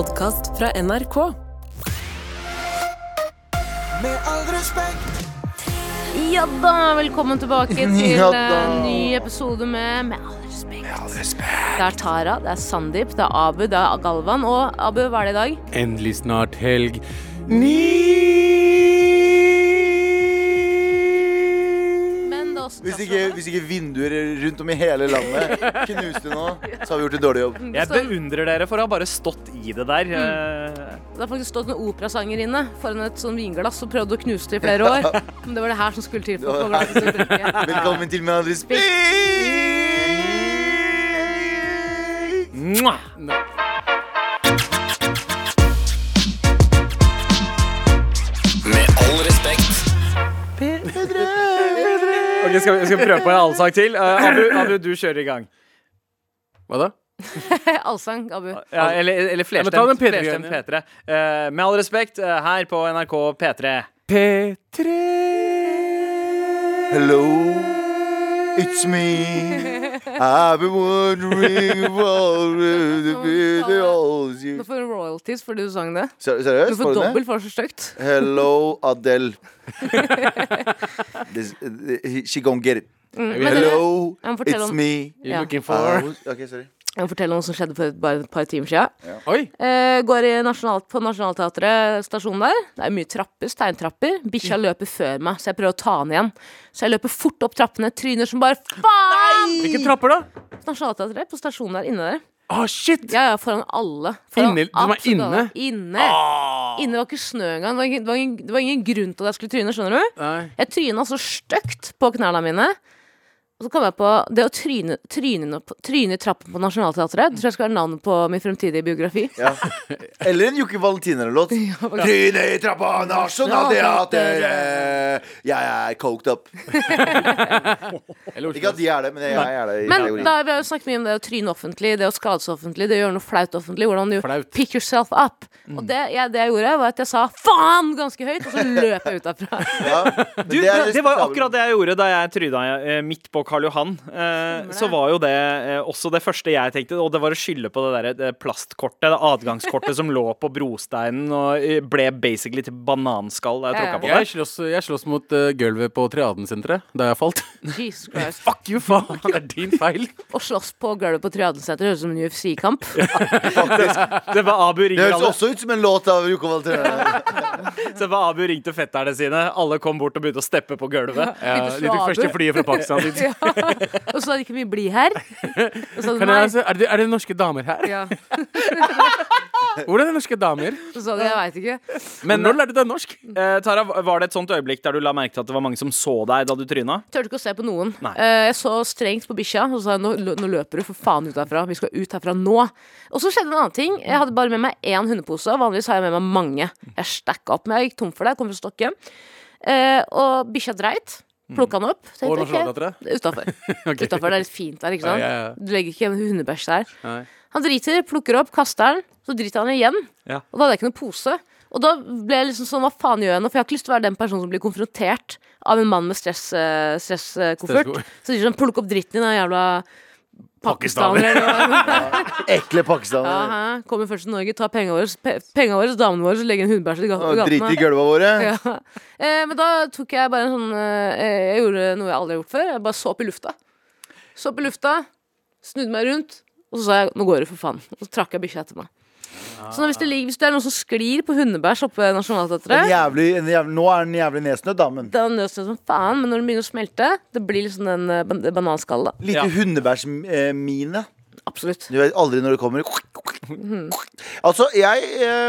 podkast fra NRK. Med all respekt. Ja da, velkommen tilbake til Ja en ny episode med Med all respekt. Det er Tara, det er Sandeep, det er Abu, det er Galvan. Og Abu, hva er det i dag? Endelig snart helg. Men Hvis ikke, hvis ikke vinduer rundt om i hele landet knuste nå, så har vi gjort en dårlig jobb. Jeg beundrer dere for å ha bare stått i det der. Mm. Det har faktisk stått en operasanger inne foran et sånn vinglass og prøvd å knuse det i flere år. Men det var det her som skulle til for å få glasset til å drikke. Velkommen til Med all respekt. Ok, skal vi, skal vi prøve på en allsang til? Eh, Abu, Abu, du kjører i gang. Hva da? Allsang, Abu. Ja, eller, eller Ja, men ta den P3 flerstemt -greien, P3. Eh, med all respekt, eh, her på NRK P3. P3. Hello, it's me. I've been wondering about the videos Du you får royalties fordi du sang det. Ser- Du Seriøst? får Får dobbelt for så stygt. Hello, Adele. This, she gon' get it. Mm. Hello, it's om- me. You're yeah. looking for uh, okay, sorry. Jeg må fortelle noe som skjedde for bare et par timer siden. Oi! Eh, går i nasjonal, på Nationaltheatret stasjonen der. Det er mye trapper, steintrapper. Bikkja løper før meg, så jeg prøver å ta den igjen. Så jeg løper fort opp trappene, tryner som bare faen! Hvilke trapper, da? Nationaltheatret, på stasjonen der, inne der. Å, shit! Ja, ja, foran alle. Foran Inne- du var inne? inne? Ah. Inne. Inne var ikke snø engang. Det var ingen, det, var ingen, det var ingen grunn til at jeg skulle tryne, skjønner du? Nei. Jeg tryna så stygt på knærne mine. Og så kom jeg på det å tryne, tryne, på- tryne trappen på Nationaltheatret. Det tror jeg skal være navnet på min fremtidige biografi. Ja. Eller en Jokke Valentiner-låt. Tryne i trappa, Nationaltheatret. Jeg er coked up. Ikke at de er det, men jeg, jeg er det. Men teorien. da vi har vi snakket mye om det å tryne offentlig, det å skade seg offentlig, det å gjøre noe flaut offentlig. Hvordan du Flaut. pick yourself up. Og det, jeg, det jeg gjorde, var at jeg sa 'faen' ganske høyt, og så løp jeg ut derfra. ja, Du, det, det, var jo akkurat det jeg gjorde da jeg tryna eh, midt på Karl Johan. Eh, så var jo det eh, også det første jeg tenkte, og det var å skylde på det der det plastkortet, det adgangskortet som lå på brosteinen og eh, ble basically til bananskall da jeg tråkka på Jeg det. slåss, jeg slåss mot uh, gulvet på Triadensenteret da jeg falt. Jesus Christ. Fuck you, faen! Det er din feil. Å slåss på gulvet på Triadensenteret høres ut som en UFC-kamp. Det var Abu Det høres alle. også ut som en låt av Joko Valentiner. Så det var Abu ringte fetterne sine. Alle kom bort og begynte å steppe på gulvet. Ja, de tok første flyet fra Pakistan. dit. Og så hadde ikke mye bli her. Og så hadde Kan jeg, altså, er, det, er det norske damer her? Ja. Hvor er det norske damer? Så sa de jeg veit ikke. Men når lærte du deg norsk? Eh, Tara, var det et sånt øyeblikk der du la merke til at det var mange som så deg da du tryna? Turte ikke å se på noen. Nei. Eh, jeg så strengt på bikkja og så sa jeg, nå, nå løper du for faen ut herfra. Vi skal ut herfra nå. Og så skjedde en annen ting. Jeg hadde bare med meg én hundepose. Vanligvis har jeg med meg mange. Jeg stacka opp, men jeg gikk tom for det. Jeg kom fra Stokke. Eh, og bikkja dreit. Plukka den opp. Og nasjonalteatret? Okay, Utafor. okay. Utenfor, Det er litt fint der, ikke sant? Ja, ja, ja. Du legger ikke en hundebæsj der. Nei. Han driter, plukker opp, kaster den. Så driter han igjen. Og da hadde jeg ikke noen pose. Og da ble jeg liksom sånn, hva faen gjør jeg nå? For jeg har ikke lyst til å være den personen som blir konfrontert av en mann med stress, eh, stresskoffert. Stresskoffert. så sier sånn, plukk opp dritten din, da, jævla Pakistaner. pakistaner. Ekle pakistanere. Kommer først til Norge, tar pengene våre, pe våre, damene våre, så legger en hundebæsj i ga- Og Drit i gatene. gulva våre. Ja. Eh, men da tok jeg bare en sånn eh, Jeg gjorde noe jeg aldri har gjort før. Jeg bare så opp i lufta. Så opp i lufta, snudde meg rundt, og så sa jeg 'nå går det, for faen'. Og så trakk jeg bikkja etter meg. Så hvis det, ligger, hvis det er noen som sklir på hundebæsj oppe ved Nationaltheatret nå er den jævlig nedsnødd, da, men da nøser det som faen, men når den begynner å smelte, det blir liksom den uh, ban bananskallet. da. lite Ja. hundebæsjmine. Absolutt. Du vet aldri når det kommer. Altså, jeg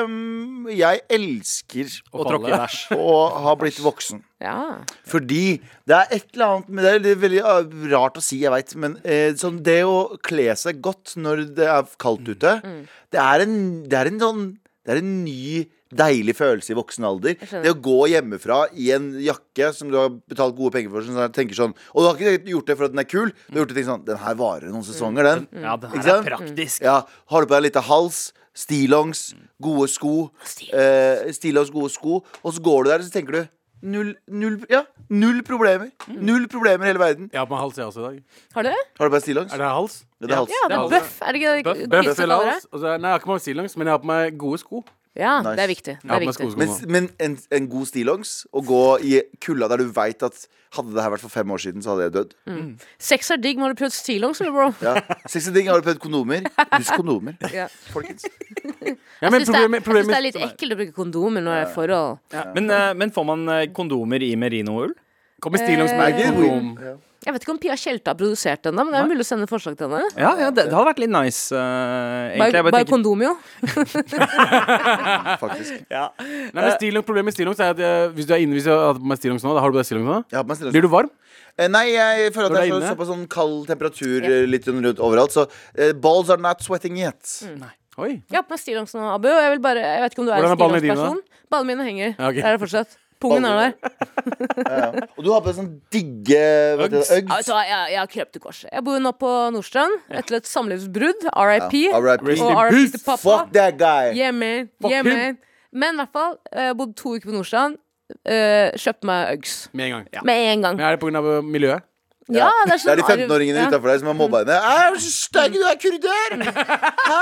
um, Jeg elsker Og tråkke bæsj. å ha blitt voksen. Ja. Fordi det er et eller annet med det, det er veldig ah, rart å si, jeg veit, men eh, sånn det å kle seg godt når det er kaldt ute, det, er en, det er en sånn Det er en ny Deilig følelse i voksen alder. Det å gå hjemmefra i en jakke som du har betalt gode penger for, sånn tenker sånn Og du har ikke gjort det for at den er kul, du har gjort det sånn Den her varer noen sesonger, den. Ja, den her er praktisk. Ja, Har du på deg litt av hals, stillongs, gode sko, eh, stillongs, gode sko, og så går du der og så tenker du Null, null, ja, null problemer. Null problemer i hele verden. Jeg har på meg hals, jeg også, i dag. Har du det? Har du bare stillongs? Er det hals? Ja, det er hals. Ja, det er bøff. Er det ikke det? Bøff eller hals? Altså, nei, jeg har ikke på meg stillongs, men jeg har på meg gode sko. Ja, Nice. det er viktig. Det er ja, viktig. Men, men en, en god stillongs, å gå i kulda der du veit at hadde det her vært for fem år siden, så hadde jeg dødd. Sex er digg, men har du prøvd stillongs, eller, bro? Ja. er digg, har du prøvd kondomer? Husk kondomer, Ja. folkens. Ja, Jeg syns det, er- det er litt ekkelt å bruke kondomer når det er forhold. Men, eh, men får man eh, kondomer i merinoull? kommer stillongs Eh, med Er ikke kondom. Jeg vet ikke om Pia Tjelta har produsert den, da, men det er mulig å sende forslag til henne. Ja, ja det, det hadde vært litt nice, uh, egentlig. Bare, Jeg bare bare tenker- kondom, jo. Faktisk. ja. Nei, men stillongs, Problemet med stillongs er at jeg, hvis du er inne Hvis du har på meg stillongs nå, da har du på deg stillongs nå, Jeg har på meg stillongs. blir du varm? Eh, Nei, jeg føler at jeg det så, såpass sånn kald temperatur eh, litt sånn rundt overalt. Så uh, balls are not sweating yet. Oi. Jeg har på meg stillongs nå, Abu. og Jeg, vil bare, jeg vet ikke om du er en er dine, stillongs-person. Ballene mine henger. Ja, okay. Der er det fortsatt. Pungen er der. Ja, ja. Og du har på deg sånn digge Uggs. Hva, jeg, jeg har krøpt til korset. Jeg bor nå på Nordstrand etter et samlivsbrudd. RIP. Ja, RIP. Og RIP til pappa. Fuck that guy. Yeah, man. Fuck Yeah, him. man. Men i hvert fall, jeg bodde to uker på Nordstrand. Uh, kjøpte meg Uggs Med en gang. med en gang. Men er det pga. miljøet? Ja, det er, Det er de sånn 15-åringene ja. utenfor deg som har mobba henne. Er du er kurder! Hæ?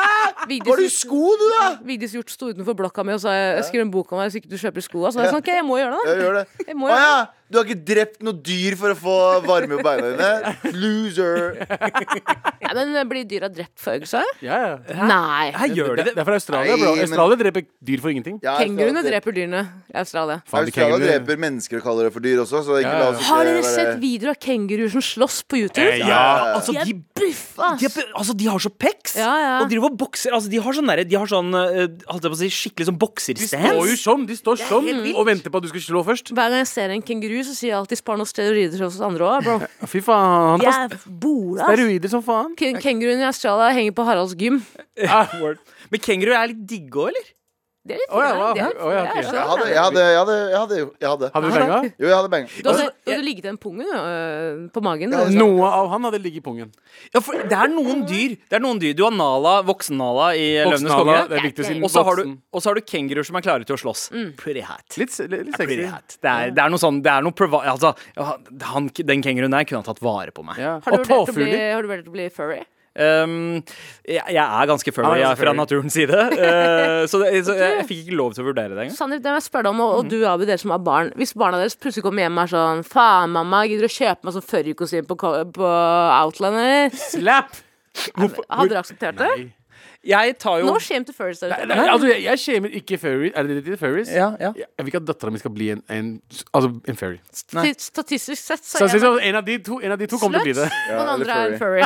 Var i sko, du, da? Vigdis Hjort sto utenfor blokka mi og sa jeg skriver en bok om deg hvis ikke du kjøper sko. Så jeg sa ok, jeg må gjøre det. da. da. gjør det. Jeg må gjøre det. ja. Du har ikke drept noe dyr for å få varme på beina dine? Loser. Ja, men blir dyra drept for øgsa? Ja, ja. Nei. Her gjør de Det, det. er fra Australia, bro. Nei, men- Australia dreper dyr for ingenting. Ja, Kenguruene dreper- dreper dyrene i Australia. Faen, de Australia kengurene- dreper mennesker og kaller det for dyr også, så ikke Ja, la oss ikke Har dere være- sett videoer av kenguruer som slåss på YouTube? Eh, ja, altså De de, er buffa, de, er, altså, de har så pecs! Ja, ja. Og driver og bokser. Altså, de har sånn derre De har sånn eh, holdt jeg på å si, skikkelig sånn De står jo sånn, de står sånn og venter på at du skal slå først. Hver gang jeg ser en kenguru, så sier jeg alltid spar noen steroider til oss andre òg, bro. Fy faen. Han tar er bola. steroider som faen. Ken- Kenguruene i Australia henger på Haralds gym. Ah, Men kenguru er litt digge òg, eller? Det er litt fint, Oh, ja, litt ja, okay. Jeg hadde, jeg hadde, jeg hadde, jeg hadde, jeg hadde. Hadde du penga? Jo, jeg hadde penga. Du hadde, du hadde ligget en pungen øh, på magen. Ja. Noe av han hadde ligget i pungen. Ja, for det er noen dyr. Det er noen dyr Du har Nala, voksen-Nala i Løvenes konge. Og så har du, du kenguruer som er klare til å slåss. Pretty hat. Litt, litt, litt Pretty sexy. hat. Det er, det er noe sånn Det er noe privat Altså, han, den kenguruen der kunne ha tatt vare på meg. Ja. Har du Og vurdert å bli, påfugler. har du vurdert å bli furry? Um, jeg, jeg er ganske furry er fra naturens side. Uh, så det, så jeg, jeg fikk ikke lov til å vurdere det engang. Sandeep, det må jeg spørre deg om, og, og du Abu, dere som har barn. Hvis barna deres plutselig kommer hjem og er sånn Faen, mamma, gidder du å kjøpe meg sånn furrykostyme på, på Outland, eller? Slap! Hadde dere akseptert det? Nei. Jeg tar jo Nå shame to furries. Nei, altså, jeg, jeg shamer ikke furries. Er det det heter? Furries? Ja, ja. Jeg vil ikke at dattera mi skal bli en, en Altså en furry. Nei. Statistisk sett så Så, er så, jeg en, av de to, en av de to kommer til å bli det. og den andre er en furry.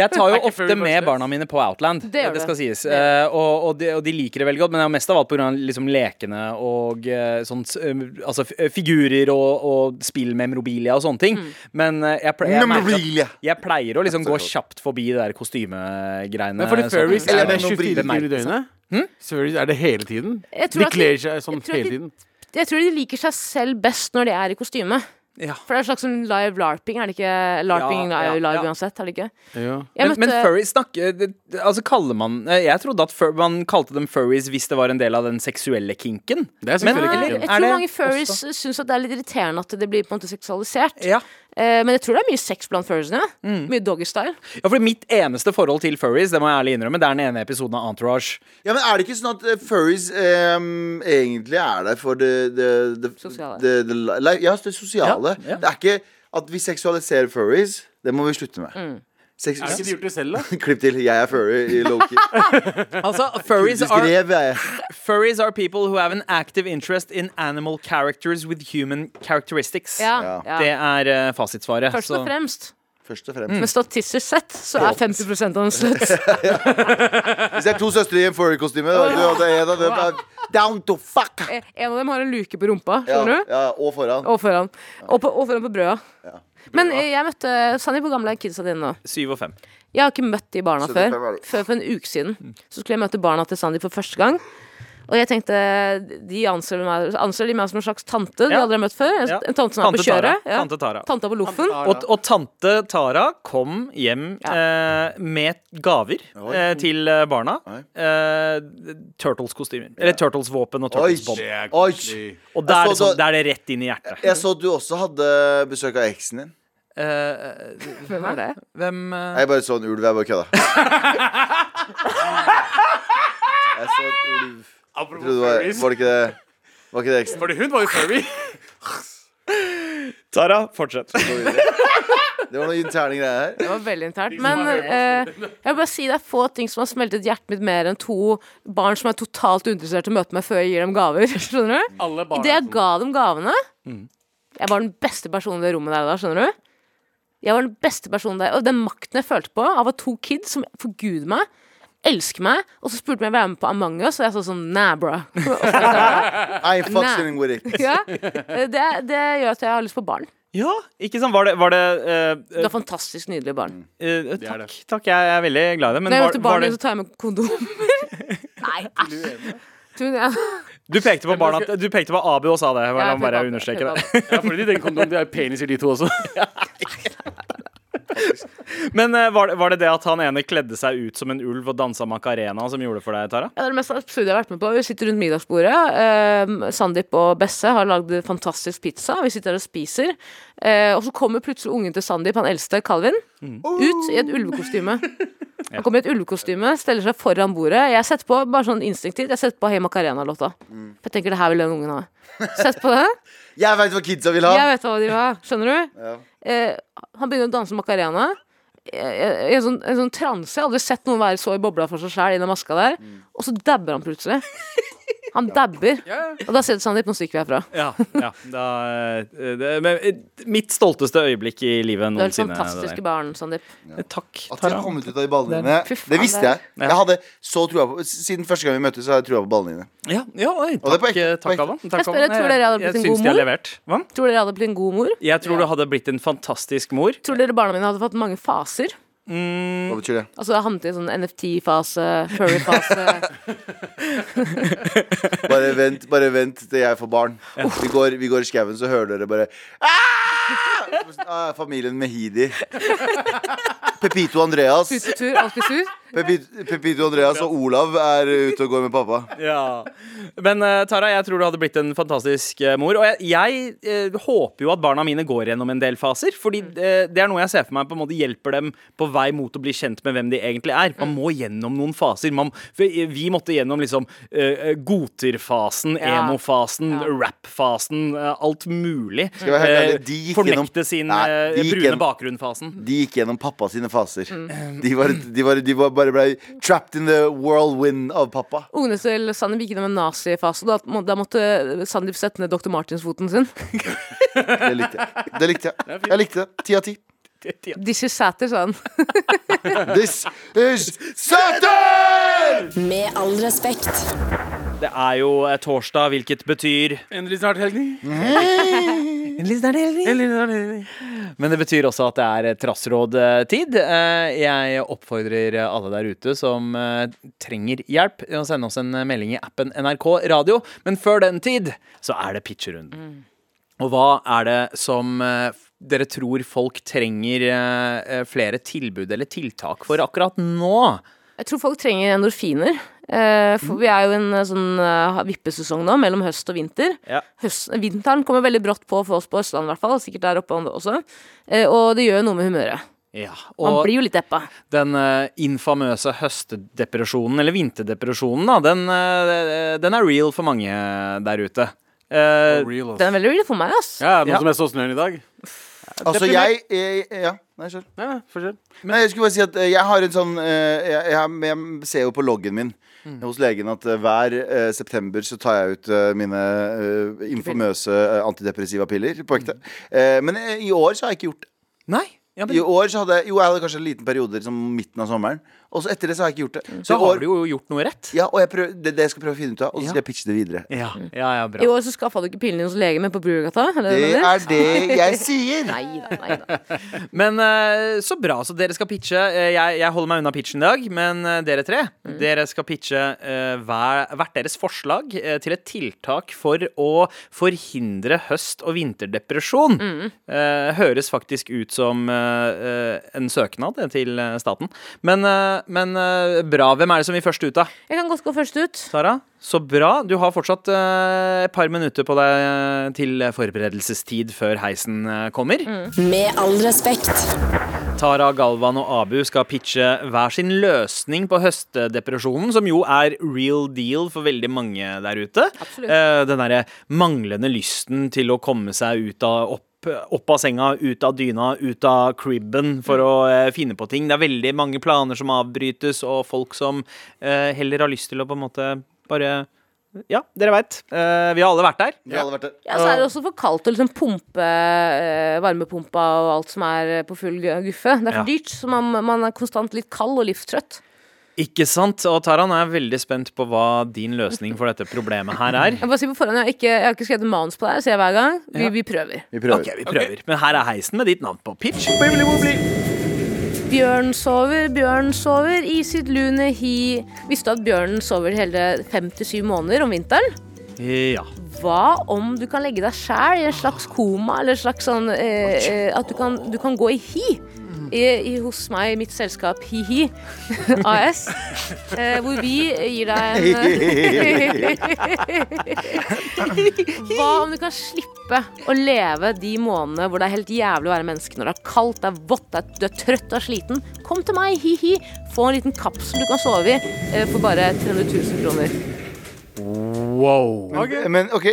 Jeg tar jo ofte furry med barna mine på Outland. Det det skal sies. Uh, Eh, og, og, de, og de liker det veldig godt, men det er mest av alt pga. Liksom lekene og uh, sånn uh, Altså figurer og, og spill med memorabilia og sånne ting. Mm. Men eh, jeg, ple jeg, jeg, jeg pleier å liksom gå kjapt forbi det der kostymegreiene. Men for de sånn- furries, Eller er det noen 24 timer i døgnet? døgnet? Furries er det hele tiden? De kler seg sånn jeg tror at hele de- tiden. Jeg tror de liker seg selv best når de er i kostyme. Ja. For det er en slags sånn live larping, er det ikke? Larping Ja, ja, er jo live ja. uansett, er det ikke? Ja. møtte... Men, men møtte- snakker Altså kaller man Jeg trodde at fur, man kalte dem furries hvis det var en del av den seksuelle kinken. Det er Men- kinken. Jeg er tror det mange furries syns at det er litt irriterende at det blir på en måte seksualisert. Eh, men jeg tror det er mye sex blant furriesene. Mye doggystyle. ja, for mitt eneste forhold til furries, det må jeg ærlig innrømme, det er den ene episoden av Entourage. Ja, men Er det ikke sånn at eh, furries um, egentlig er der for det, det, det, Sosiale. Ja, det sosiale. Ja, ja. Det er ikke at vi seksualiserer furries. Det må vi slutte med. Sex Har ikke de gjort det selv, da? Klipp til 'Jeg er furry' i Loki. Altså, furries are, furries are people who have an active interest in animal characters with human characteristics. Ja, Ja. Det er uh, fasitsvaret. Først og fremst. Først og fremst. Men statistisk sett så er 50% av dem slutt. Hvis det er to søstre i en furry-kostyme, og det er en av dem er down to fuck! En av dem har en luke på rumpa, Ja, skjønner du? ja, og foran. Og foran. Og, på, og foran på brøda. Ja. Men jeg møtte Sandeep, hvor gamle er kidsa dine nå? Syv og fem. Jeg har ikke møtt de barna 75 før. Før for en uke siden. Så skulle jeg møte barna til Sandeep for første gang. Og jeg tenkte de anser meg, anser de meg som en slags tante de Ja. aldri har møtt før. En, Ja. en tante som er på kjøret. Tara. Ja. Tante Tara. Tanta på loffen. Og, og tante Tara kom hjem eh, med gaver eh, til eh, barna. Eh, Turtles-kostymer. Eller Turtles-våpen og Turtles-bånd. Og da er, sånn, er det rett inn i hjertet. Jeg så du også hadde besøk av eksen din. Uh, Hvem er det? hvem uh... Jeg bare så en ulv. Jeg bare kødda. Jeg så en ulv. Apropos var, furries. var det ikke det Var ikke det ekstra? Fordi hun var jo furry. Tara, fortsett. Det var noen interne greier her. Det var veldig internt. Men eh, jeg vil bare si det er få ting som har smeltet hjertet mitt mer enn to barn som er totalt uinteressert i å møte meg før jeg gir dem gaver. Skjønner du? Alle barn Idet jeg sånn. ga dem gavene Jeg var den beste personen i det rommet der da, skjønner du? Jeg var den beste personen der Og den makten jeg følte på av at to kids som forguder meg, elsker meg, og så spurte de om jeg ville være med på Among us, og jeg sa sånn Nah, bro. I with it. ja, det, det gjør at jeg har lyst på barn. Ja, ikke sant? Var det, var det uh, Du har fantastisk nydelige barn. Uh, det. Takk, takk, jeg er veldig glad i det. Men Når jeg var, til barnet, det, så tar jeg med kondomer. Nei, æsj. Du, pekte på barna, du pekte på Abu og sa det. Ja, jeg bare understreke det. Ja, fordi de tenker kondom, de har peniser, de to også. Men uh, var, det, var det det at han ene kledde seg ut som en ulv og dansa macarena som gjorde det for deg, Tara? Ja, det er det mest absurde jeg har vært med på. Vi sitter rundt middagsbordet. Uh, Sandeep og Besse har lagd fantastisk pizza. Vi sitter der og spiser. Uh, og så kommer plutselig ungen til Sandeep, han eldste, Calvin, ut i et ulvekostyme. Han kommer i et ulvekostyme, steller seg foran bordet. Jeg setter på bare sånn instinktivt Jeg setter på Hey Macarena-låta. For jeg tenker det her vil den ungen ha. Sett på det. Jeg veit hva kidsa vil ha. Jeg vet hva de vil ha. Skjønner du? Ja. Eh, han begynner å danse Macarena. I i en sånn, en sånn transe. Jeg har aldri sett noen være så i bobla for seg sjæl i den maska der. Og så dabber han plutselig. Han dabber. Og da ser sier Sandeep, nå stikker vi herfra. Ja, ja da, eh, det, men, eh, Mitt stolteste øyeblikk i livet Du har noensinne. fantastisk fantastiske barn, Sandeep. Ja. Takk, At jeg har kommet ut av de ballene dine, det visste jeg. Jeg hadde så trua på Siden første gang vi møttes, så har jeg trua på ballene dine. Ja, ja oi, det er takk, ekte, eh, på takk Jeg Takk, spør, jeg, tror dere jeg hadde blitt en syns god de har mor? levert. Hva? Tror dere jeg hadde blitt en god mor? Jeg tror du hadde blitt en fantastisk mor. Tror dere barna mine hadde fått mange faser? Hva betyr det? Altså havnet i en sånn NFT-fase, furry-fase Bare vent, bare vent til jeg får barn. Vi, går, vi går i skauen, så hører dere bare Aah! ah, Familien Mehidi. Pepito Andreas. Putetur, alltid sur. Pepito, Pepito Andreas og Olav er ute og går med pappa. Ja. Men eh, Tara, jeg tror du hadde blitt en fantastisk eh, mor. Og jeg, jeg eh, håper jo at barna mine går gjennom en del faser. Fordi eh, det er noe jeg ser for meg på en måte hjelper dem på vei mot å bli kjent med hvem de egentlig er. Man må gjennom noen faser. Man, for eh, vi måtte gjennom liksom eh, godterfasen, Ja. emofasen, Ja. rap-fasen, eh, alt mulig. Skal jeg være helt ærlig, Eh, de gikk gjennom- Fornekte sin Nei, eh, de gikk brune gjennom- bakgrunn-fasen. De gikk gjennom pappa sine faser. Mm. De, var, de, var, de var bare ble trapped in the whirlwind av pappa. Ungene til Sandeep gikk gjennom en nazifase. Da, må- da måtte Sandeep sette ned Dr. Martins-foten sin. Det likte jeg. Det likte jeg. Jeg likte det. Ti av ti. This is Sæter, sa han. This is Saturn! Med all respekt. Det er jo eh, torsdag, hvilket betyr Endelig snart helg. Men det betyr også at det er eh, trassrådtid. Eh, Jeg oppfordrer alle der ute som trenger hjelp, å sende oss en melding i appen NRK Radio. Men før den tid så er det pitcherunden. Og hva er det som dere tror folk trenger flere tilbud eller tiltak for akkurat nå? Jeg tror folk trenger endorfiner. Eh, for vi er jo i en eh, sånn eh, vippesesong nå, mellom høst og vinter. Ja. Høst, vinteren kommer veldig brått på for oss på Østlandet, i hvert fall. Sikkert der oppe også. Eh, og det gjør jo noe med humøret. Ja, Man blir jo litt deppa. den uh, infamøse høstdepresjonen, eller vinterdepresjonen, da, den, uh, den er real for mange der ute. Eh, Real. Den er veldig real for meg, ass. Ja, Noen Ja. som er så snøen i dag. Altså, jeg, jeg Ja, nei, kjør. Ja, Men Nei, jeg skulle bare si at jeg har en sånn jeg, jeg, jeg ser jo på loggen min hos legen at eh, hver eh, september så tar jeg ut eh, mine eh, infamøse eh, antidepressiva piller på ekte. Eh, men eh, i år så har jeg ikke gjort det. nei. Ja, men- I år så hadde jeg Jo, jeg hadde kanskje en liten periode som midten av sommeren. Og så etter det så har jeg ikke gjort det. Så i år- har du jo gjort noe rett. Ja, og jeg prøver, det det jeg skal prøve å finne ut av, og så Ja. skal jeg pitche det videre. Ja, ja, ja I bra. år så skaffa du ikke pillen din hos lege, men på Brugata? Det det er det jeg sier! Nei da, nei da. Men uh, så bra. Så dere skal pitche. Eh, jeg, jeg holder meg unna pitchen i dag, men eh, dere tre Dere skal pitche uh, hver, hvert deres forslag uh, til et tiltak for å forhindre høst- og vinterdepresjon. Eh, høres faktisk ut som en søknad eh, til eh, staten. Men, eh, men eh, bra. Hvem er det som vil først ut, da? Jeg kan godt gå først ut. Sara? Så bra. Du har fortsatt eh, et par minutter på deg eh, til forberedelsestid før heisen kommer. kommer. Med all respekt. Tara, Galvan og Abu skal pitche hver sin løsning på høstdepresjonen, som jo er real deal for veldig mange der ute. Absolutt. Eh, den derre manglende lysten til å komme seg ut av opp opp av senga, ut av dyna, ut av cribben for å eh, finne på ting. Det er veldig mange planer som avbrytes, og folk som eh, heller har lyst til å på en måte bare Ja, dere veit. Uh, vi har alle vært der. Vi har alle vært der. Ja, så er det også for kaldt å liksom pumpe uh, varmepumpa og alt som er eh, på full guffe. Det er for Ja. dyrt, så man, man er konstant litt kald og livstrøtt. Ikke sant? Og Taran er veldig spent på hva din løsning for dette problemet her er. Jeg, på forhånd, jeg, har ikke, jeg har ikke skrevet manus på det her, sier jeg hver gang. Vi, Ja. vi prøver. Vi prøver. Ok, vi prøver. Men her er heisen med ditt navn på. Pitch. Bjørn sover, bjørn sover i sitt lune hi. Visste du at bjørnen sover hele fem til syv måneder om vinteren? Ja. Hva om du kan legge deg sjæl i en slags koma, eller en slags sånn eh, eh, At du kan, du kan gå i hi. I, i, hos meg, i mitt selskap HiHi -Hi, AS. Eh, hvor vi gir deg en Hva om du kan slippe å leve de månedene hvor det er helt jævlig å være menneske? Når det er kaldt, det er vått, det er, du er trøtt, og sliten. Kom til meg, hi-hi. Få en liten kapsel du kan sove i eh, for bare 300 000 kroner. Wow. Men ok,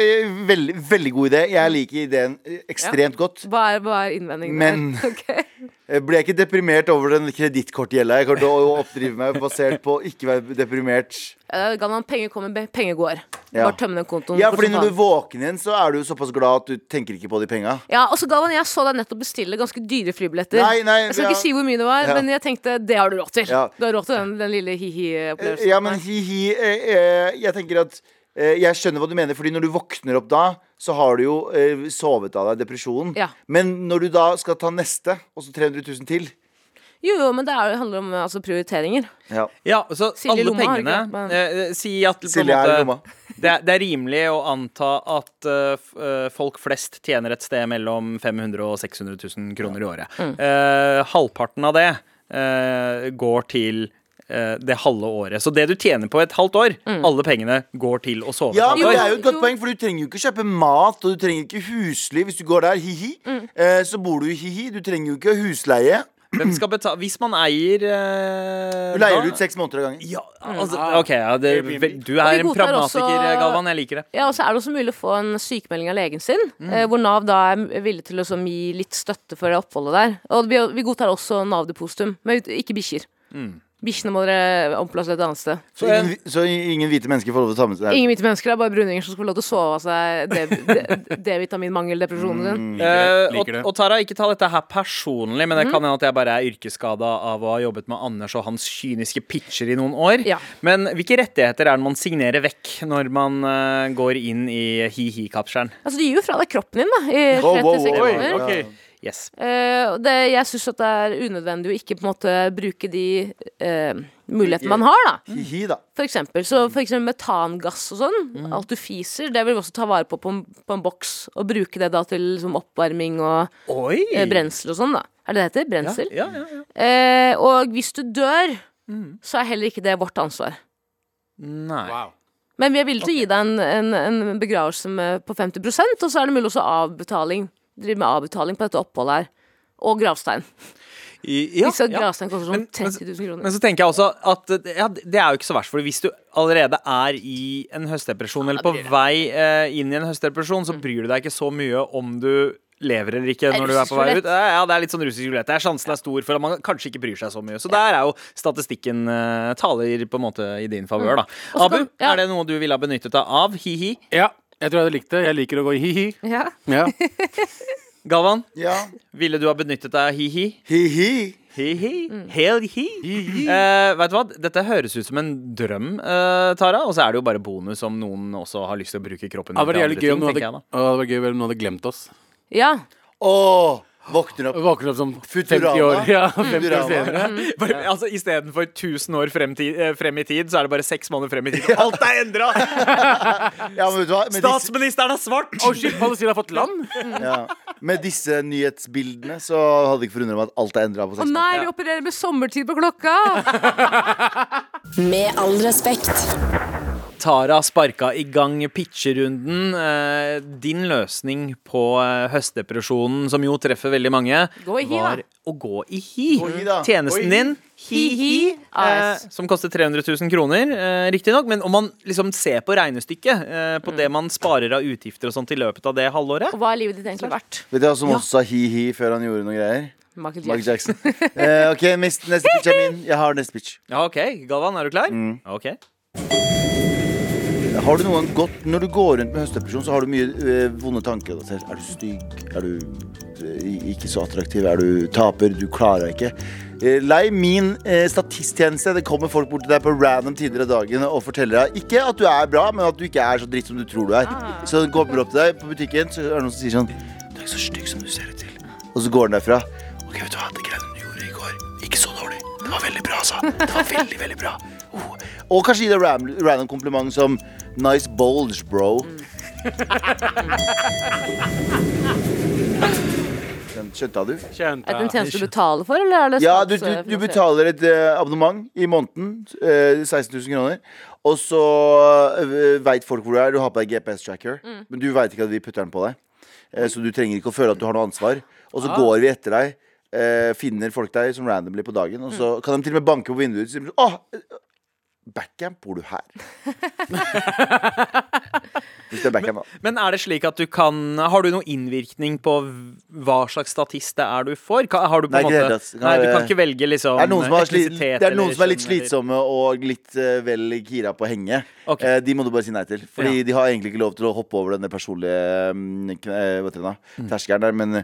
veldig, veldig god idé. Jeg liker ideen ekstremt ekstremt godt. Hva er, hva er innvendingen Men- der? Ok. Jeg ikke deprimert over den kredittkortgjelda. Jeg kommer til å oppdrive meg basert på ikke være deprimert. Eh, Galvan, penger kommer, penger går. Ja. Bare tømme den kontoen. Ja, fordi når du våkner igjen, så er du såpass glad at du tenker ikke på de penga. Ja, og så Galvan, jeg så deg nettopp bestille ganske dyre flybilletter. Nei, nei, jeg skal ja. ikke si hvor mye det var, Ja. men jeg tenkte det har du råd til. Ja. Du har råd til den, den lille hi-hi-opplevelsen. Ja, men hi-hi eh, eh, Jeg tenker at eh, Jeg skjønner hva du mener, Fordi når du våkner opp da, så har du jo eh, sovet av deg depresjonen. Ja. Men når du da skal ta neste, og så 300 000 til Jo, jo, men det er, handler om altså, prioriteringer. ja. Ja, så Silje alle Lomma pengene men- eh, eh, Si at Silje er lomma. det, er, det er rimelig å anta at uh, eh, folk flest tjener et sted mellom 500 000 og 600 000 kroner i året. Mm. Uh, halvparten av det uh, går til eh, det halve året. Så det du tjener på et halvt år, Mm. alle pengene går til å sove Ja, et men det er jo et godt Jo. poeng, for du trenger jo ikke kjøpe mat, og du trenger ikke husly hvis du går der. Hi-hi. Mm. Eh, så bor du i hi-hi. Du trenger jo ikke husleie. Hvem skal betale Hvis man eier eh, Du leier da- ut seks måneder av gangen. Ja, altså, OK. Ja, det, du er en pragmatiker, også- Galvan. Jeg liker det. Ja, og så er det også mulig å få en sykemelding av legen sin, Mm. eh, hvor Nav da er villig til å liksom gi litt støtte for det oppholdet der. Og vi, vi godtar også Nav-depositum, men ikke bikkjer. Mm. Bikkjene må dere omplassere et annet sted. Så ingen, så ingen hvite mennesker får lov til å ta med seg det. Ingen hvite mennesker, det er bare bruninger som skal få lov til å sove av seg D-vitaminmangeldepresjonen sin. Mm. Eh, liker og, og Tara, ikke ta dette her personlig, men det kan hende at jeg bare er yrkesskada av å ha jobbet med Anders og hans kyniske pitcher i noen år. Ja. Men hvilke rettigheter er det man signerer vekk når man uh, går inn i hi-hi-kapselen? Altså, du gir jo fra deg kroppen din, da, i 30 wow, 36 wow. måneder. Oi, Ok. Yes. Uh, det, jeg syns det er unødvendig å ikke på en måte bruke de uh, mulighetene man har, da. Hi-hi, da. For eksempel, så for eksempel metangass og sånn, Mm. alt du fiser, det vil vi også ta vare på på en, på en boks, og bruke det da til liksom, oppvarming og Oi! Uh, brensel og sånn, da. Er det det heter? Brensel? Ja, ja, ja. Eh, og hvis du dør, Mm. så er heller ikke det vårt ansvar. Nei. Wow. Men vi er villige til å gi deg en, en, en begravelse med, på 50% og så er det mulig også avbetaling. Drive med avbetaling på dette oppholdet her. Og gravstein. I, ja, Disse ja. gravstein koster sånn Men- men- 30 000 kroner. Men så tenker jeg også at ja, det er jo ikke så verst. For hvis du allerede er i en høstdepresjon, eller på vei eh, inn i en høstdepresjon, så bryr du deg ikke så mye om du lever eller ikke når du er på vei ut. Ja, ja, det er litt sånn russisk rulett. Sjansen er stor for at man kanskje ikke bryr seg så mye. Så der er jo statistikken eh, taler på en måte i din favør, da. Abu, ja. er det noe du ville ha benyttet deg av? Hi-hi. Ja, jeg tror jeg hadde likt det. Jeg liker å gå i hi-hi. Ja. Ja. Galvan, Ja. ville du ha benyttet deg av hi-hi? Hi-hi. Hi-hi. Hell hi. Eh, vet du hva? Dette høres ut som en drøm, eh, Tara. Og så er det jo bare bonus om noen også har lyst til å bruke kroppen det var til jævlig gøy om noen hadde. Å, det var gøy om noen hadde glemt oss. Ja. Åh, våkner opp. Våkner opp som 50 år. Ja, 50 år Futurama. senere. Bare, altså, Istedenfor 1000 år frem, ti- eh, frem i tid, så er det bare seks måneder frem i tid. Alt er endra! Ja, Statsministeren er svart! Og shit, Palestina har fått land! ja, med disse nyhetsbildene så hadde det ikke forundret meg at alt er endra på Å seks nei, vi opererer med sommertid på klokka! Med all respekt. Tara sparka i gang pitcherunden. Eh, din løsning på eh, høstdepresjonen, som jo treffer veldig mange, Gå i hi, da. var å gå i hi. Gå hi, da. Tjenesten Gå i hi. din, hi-hi, eh, AS. som koster 300 000 kroner, eh, riktignok. Men om man liksom ser på regnestykket, eh, på det man sparer av utgifter og sånt i løpet av det halvåret Og hva er livet ditt egentlig verdt? Vet du hva som også sa hi-hi før han gjorde noe greier? Michael Michael Jackson. Jackson. Eh, ok, neste, neste pitch er min. Jeg har neste pitch. Ja, OK. Galvan, er du klar? Mm. OK. Har du noen godt Når du går rundt med høstdepresjon, så har du mye eh, vonde tanker. Da. Er du stygg? Er du eh, ikke så attraktiv? Er du taper? Du klarer ikke. Eh, lei min eh, statisttjeneste. Det kommer folk bort til deg på random tider av dagen og forteller deg ikke at du er bra, men at du ikke er så dritt som du tror du er. Så den kommer opp til deg på butikken, så er det noen som sier sånn Du er ikke så stygg som du ser ut til. Og så går den derfra. Ok, vet du hva, det greiene du gjorde i går, ikke så dårlig. Det var veldig bra, altså. Det var veldig, veldig bra. Oh. Og kanskje gi deg random kompliment som Nice bulge, bro. Den skjønte du? Kjente Er det en tjeneste du betaler for, eller er det Ja, du, du, du betaler et eh, abonnement i måneden. eh, 16 000 kroner. Og så uh, veit folk hvor du er. Du har på deg GPS-tracker, men du veit ikke at vi putter den på deg. Eh, så du trenger ikke å føle at du har noe ansvar. Og så går vi etter deg. eh, finner folk deg som randomly på dagen. Og så kan de til og med banke på vinduet ditt og si Åh, eh, Backcamp, bor du her? Hvis det er backcamp, da. Men er det slik at du kan Har du noen innvirkning på hva slags statist det er du får? Ka- Har du på Nei, en ikke det måte hele tatt. Nei, du kan ikke velge liksom Det er noen som, har sli, etnisitet det er, eller noen som er litt kjønn eller- slitsomme og litt eh, vel gira på å henge. Ok. Eh, de må du bare si nei til. Fordi Ja. de har egentlig ikke lov til å hoppe over denne personlige mm, kn- eh, hva heter det da? Mm. terskelen der, men eh,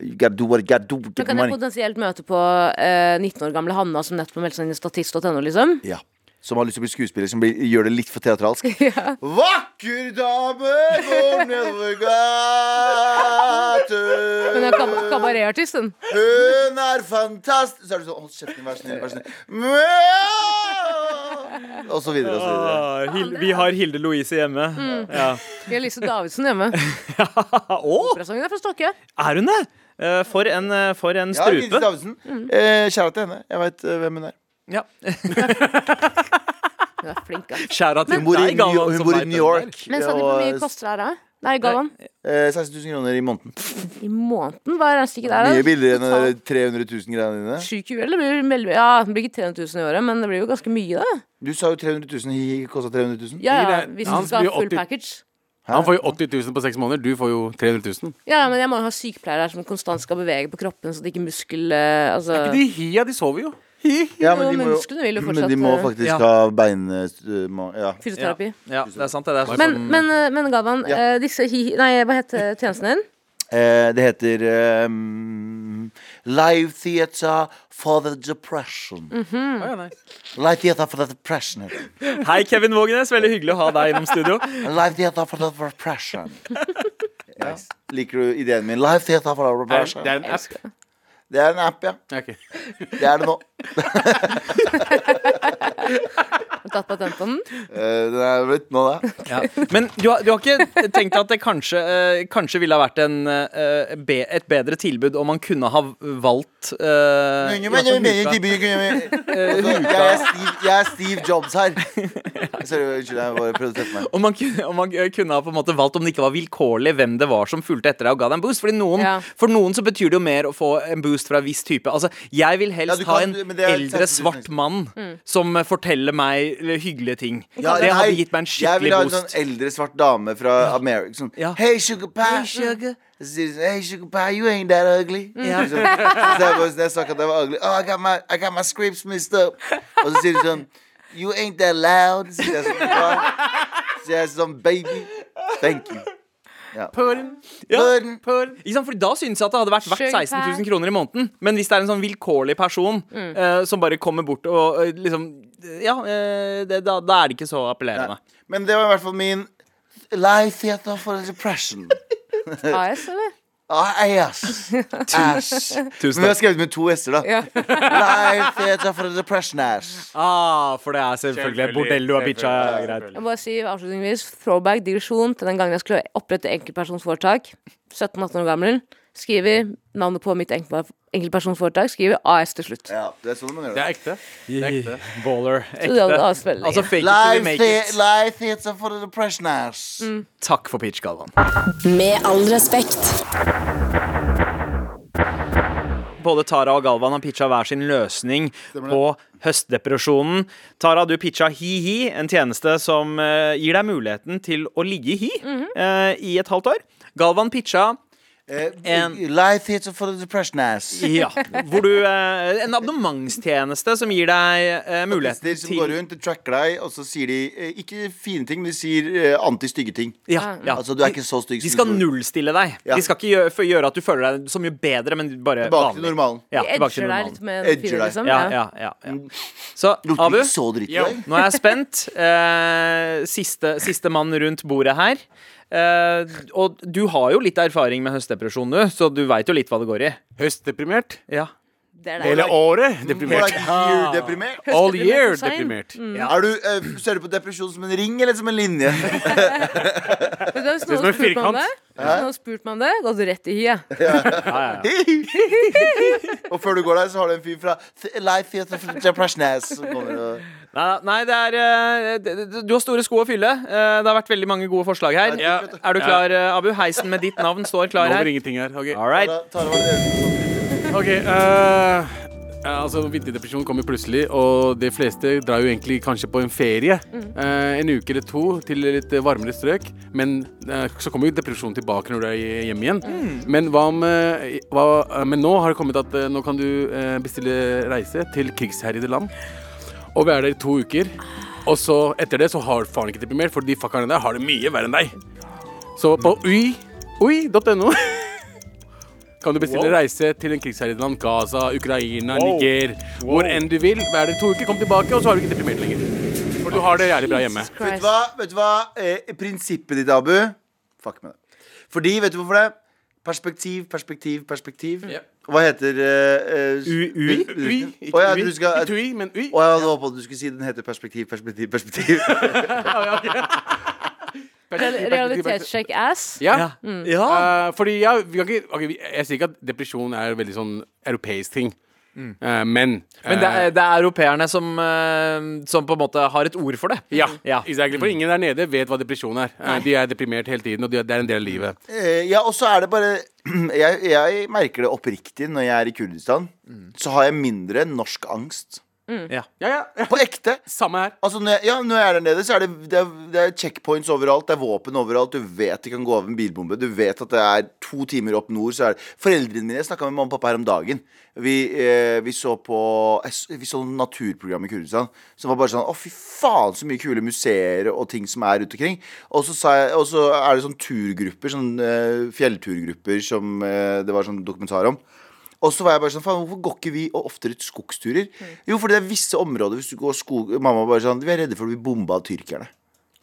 you gotta do what you gotta do. Men Get kan jeg money. potensielt møte på eh, 19 år gamle Hanna som nettopp har meldt seg inn i statist.no, liksom? Ja. Som har lyst til å bli skuespiller, som blir, gjør det litt for teatralsk. Ja. Vakker dame går nedover Hun er gaten. kab kabaretartist, hun. Hun er fantastisk Så er du sånn Hold kjeften, vær snill, vær snill. Og så videre og så videre. Ah, Vi har Hilde Louise hjemme. Mm. Ja. Vi har Lise Davidsen hjemme. Å, Operasangen er fra Stokke. er hun det? Eh, For en, eh, for en Ja, Lise. Davidsen. Mm. Eh, Kjære til henne. Jeg veit hvem hun er. Ja. Hun er flink, ass. Skjæra til Hun bor i deg, New, Galvan, hun som bor i vet New det. York. Men Sandeep, hvor mye koster det her? Nei, Galvan. eh, 16 000 kroner i måneden. I måneden? Hva er regnestykket der, Mye da? billigere enn de 300 000 greiene dine. 720, eller blir det veldig Ja, det blir ikke 300 000 i året, men det blir jo ganske mye, da. Du sa jo 300 000. Hi kosta 300 000. Ja, ja, hvis han du skal ha blir full 80 package. Han får jo 80 000 på seks måneder. Du får jo 300 000. Ja, men jeg må jo ha sykepleiere her som konstant skal bevege på kroppen, så det ikke muskel... eh, Altså Ikke de hia, de sover jo. Ja, men de må jo musklene vil jo men de må eh, faktisk Ja. ha bein... eh, må- Ja. fysioterapi. Ja, det er sant, det. det er Men, sånn- men, eh, men Galvan, Ja. eh, disse hi... Nei, hva heter tjenesten din? Eh, det heter ehm, Live Theater for the Depression. Mm. Å, ja, nei. Live Theater for the Depression. heter det. Hei, Kevin Vågenes. Veldig hyggelig å ha deg innom studio. Live Theater for the Depression. Ja. Liker du ideen min? Live Theater for the er, Depression. det er en app. Det er en app, ja. Okay. ok. Det er det nå. Tatt patent på den? Uh, det er blitt nå, det. Ja. Men du har, du har ikke tenkt at det kanskje, uh, kanskje ville ha vært en, uh, be, et bedre tilbud om man kunne ha valgt eh, Jeg er Steve, jeg er Steve Jobs her. Sorry, unnskyld, jeg bare prøvde å treffe meg. om man, kunne, om man kunne ha på en måte valgt om det ikke var vilkårlig hvem det var som fulgte etter deg og ga deg en boost. Fordi noen, Ja. For noen så betyr det jo mer å få en boost fra en viss type. Altså, Jeg vil helst Ja, kan, ha en men eldre, svart mann Mm. som eh, forteller meg eh, hyggelige ting. Ja, det hadde gitt meg en skikkelig boost. Jeg vil ha en sånn eldre svart dame fra America. Sånn Ja. Hey, sugar pie. Hey, sugar. Sånn, Hey, sugar pie, you ain't that ugly. Ja. Så, så jeg sa ikke at jeg var ugly. Oh, I got my, I got my scripts messed up. Og så sier de sånn You ain't that loud. Så jeg sånn, sier jeg sånn Baby, thank you. Ja. Purren. Ja. Purren. Purren. Ikke sant? Fordi Da synes jeg at det hadde vært verdt 16 000 kroner i måneden. Men hvis det er en sånn vilkårlig person eh, som bare kommer bort og uh, liksom Ja, eh, det, da, da er det ikke så appellerende. Men det var i hvert fall min Life theater for depression. AS, eller? AS. Æsj. Men vi har skrevet med to s-er, da. Ja. Life theater for depression ass. Ah, for det er selvfølgelig et bordell du har bitcha. Greit. Jeg må bare si avslutningsvis throwback, digresjon til den gangen jeg skulle opprette enkeltpersonsforetak. 17-18 år gammel. Skriver navnet på mitt enkeltpersonforetak. Skriver AS til slutt. Ja, det er sånn man gjør Det det. er ekte. Det er ekte. Baller. Ekte. Altså fake it till you make it. life theater for depression ass. Takk for pitch, Galvan. Med all respekt. Både Tara og Galvan har pitcha hver sin løsning på høstdepresjonen. Tara, du pitcha Hi-Hi, en tjeneste som eh, gir deg muligheten til å ligge i hi eh, i et halvt år. Galvan pitcha Eh, En- life hits for depression ass. ja, hvor du eh, En abonnementstjeneste som gir deg eh, muligheten De som går rundt og tracker deg, og så sier de eh, ikke fine ting, men de sier eh, anti-stygge ting. ja, ja. Altså, du er ikke så stygg De skal du nullstille deg. Ja. De skal ikke gjøre, gjøre at du føler deg så mye bedre, men bare Tilbake til normalen. Ja, De tilbake til edger deg litt med Edger deg. liksom. Ja, Ja. ja, ja, ja. Så Abu, så dritt nå er jeg spent. Eh, siste, siste mann rundt bordet her. Eh, og du har jo litt erfaring med høstdepresjon, nå, så du veit jo litt hva det går i. Høstdeprimert. Ja. Det er det. Hele året deprimert. like year deprimert. All year deprimert. Ja. Er du, uh, ser du på depresjon som en ring eller som en linje? Det er som en firkant. Nå hvis noen spurt meg om det, gått rett i hyet. Ja, ja, ja. og før du går der, så har du en fyr fra Life og Nei, nei, det er eh, Du har store sko å fylle. Eh, det har vært veldig mange gode forslag her. Er du klar, Abu? Heisen med ditt navn står klar her. Nå blir ingenting her. Okay. All right. Ok, Uh, altså Vinterdepresjon kommer plutselig, og de fleste drar jo egentlig kanskje på en ferie. eh, en uke eller to til litt varmere strøk. Men uh, så kommer jo depresjonen tilbake når du er hjemme igjen. Men, hva om, eh, hva, men nå har det kommet at nå kan du bestille reise til krigsherjede land. Og være der i to uker. Og så etter det så har faren ikke deprimert, for de fuckerne der har det mye verre enn deg. Så på ui, ui.no kan du bestille reise til en krigsherjet land. Gaza, Ukraina, Wow. Niger. Hvor enn du vil. Vær der to uker, kom tilbake, og så har du ikke deprimert lenger. For du har det jævlig bra hjemme. Vet du hva? Vet du hva? Eh, prinsippet ditt, Abu Fuck med det. Fordi, vet du hvorfor det? Perspektiv, perspektiv, perspektiv. Yeah. Hva heter uh, U- ui? Ui, ikke ja, ui. du skal Ikke ui, men ui. Å, jeg hadde håpet at du skulle si den heter perspektiv, perspektiv, perspektiv. Realitetssjekk ass. Ja. Ja. ja. Uh, fordi ja, vi kan ikke, okay, Jeg sier ikke at depresjon er veldig sånn europeisk ting. Eh, men Men det er, det er europeerne som, eh, som på en måte har et ord for det. ja, Ja. exactly. For ingen der nede vet hva depresjon er. De er deprimert hele tiden, og det er en del av livet. Eh, ja, og så er det bare jeg, jeg merker det oppriktig når jeg er i Kurdistan. Så har jeg mindre norsk angst. Ja. Ja, ja, ja. På ekte. Samme her. Altså, når jeg, ja, når jeg er der nede, så er det, det, er, det er checkpoints overalt. Det er våpen overalt. Du vet det kan gå av en bilbombe. Du vet at det er to timer opp nord. Så er det Foreldrene mine Jeg snakka med mamma og pappa her om dagen. Vi, eh, vi så på Vi så naturprogram i Kurdistan som var bare sånn Å, fy faen, så mye kule museer og ting som er rundt omkring. Og så, sa jeg, og så er det sånn turgrupper, sånn eh, fjellturgrupper som eh, det var sånn dokumentar om. Og så var jeg bare sånn, faen, hvorfor går ikke vi oftere ut skogsturer? Jo, fordi det er visse områder hvis du går skog Mamma bare sånn, vi er redde for å bli bomba av tyrkerne.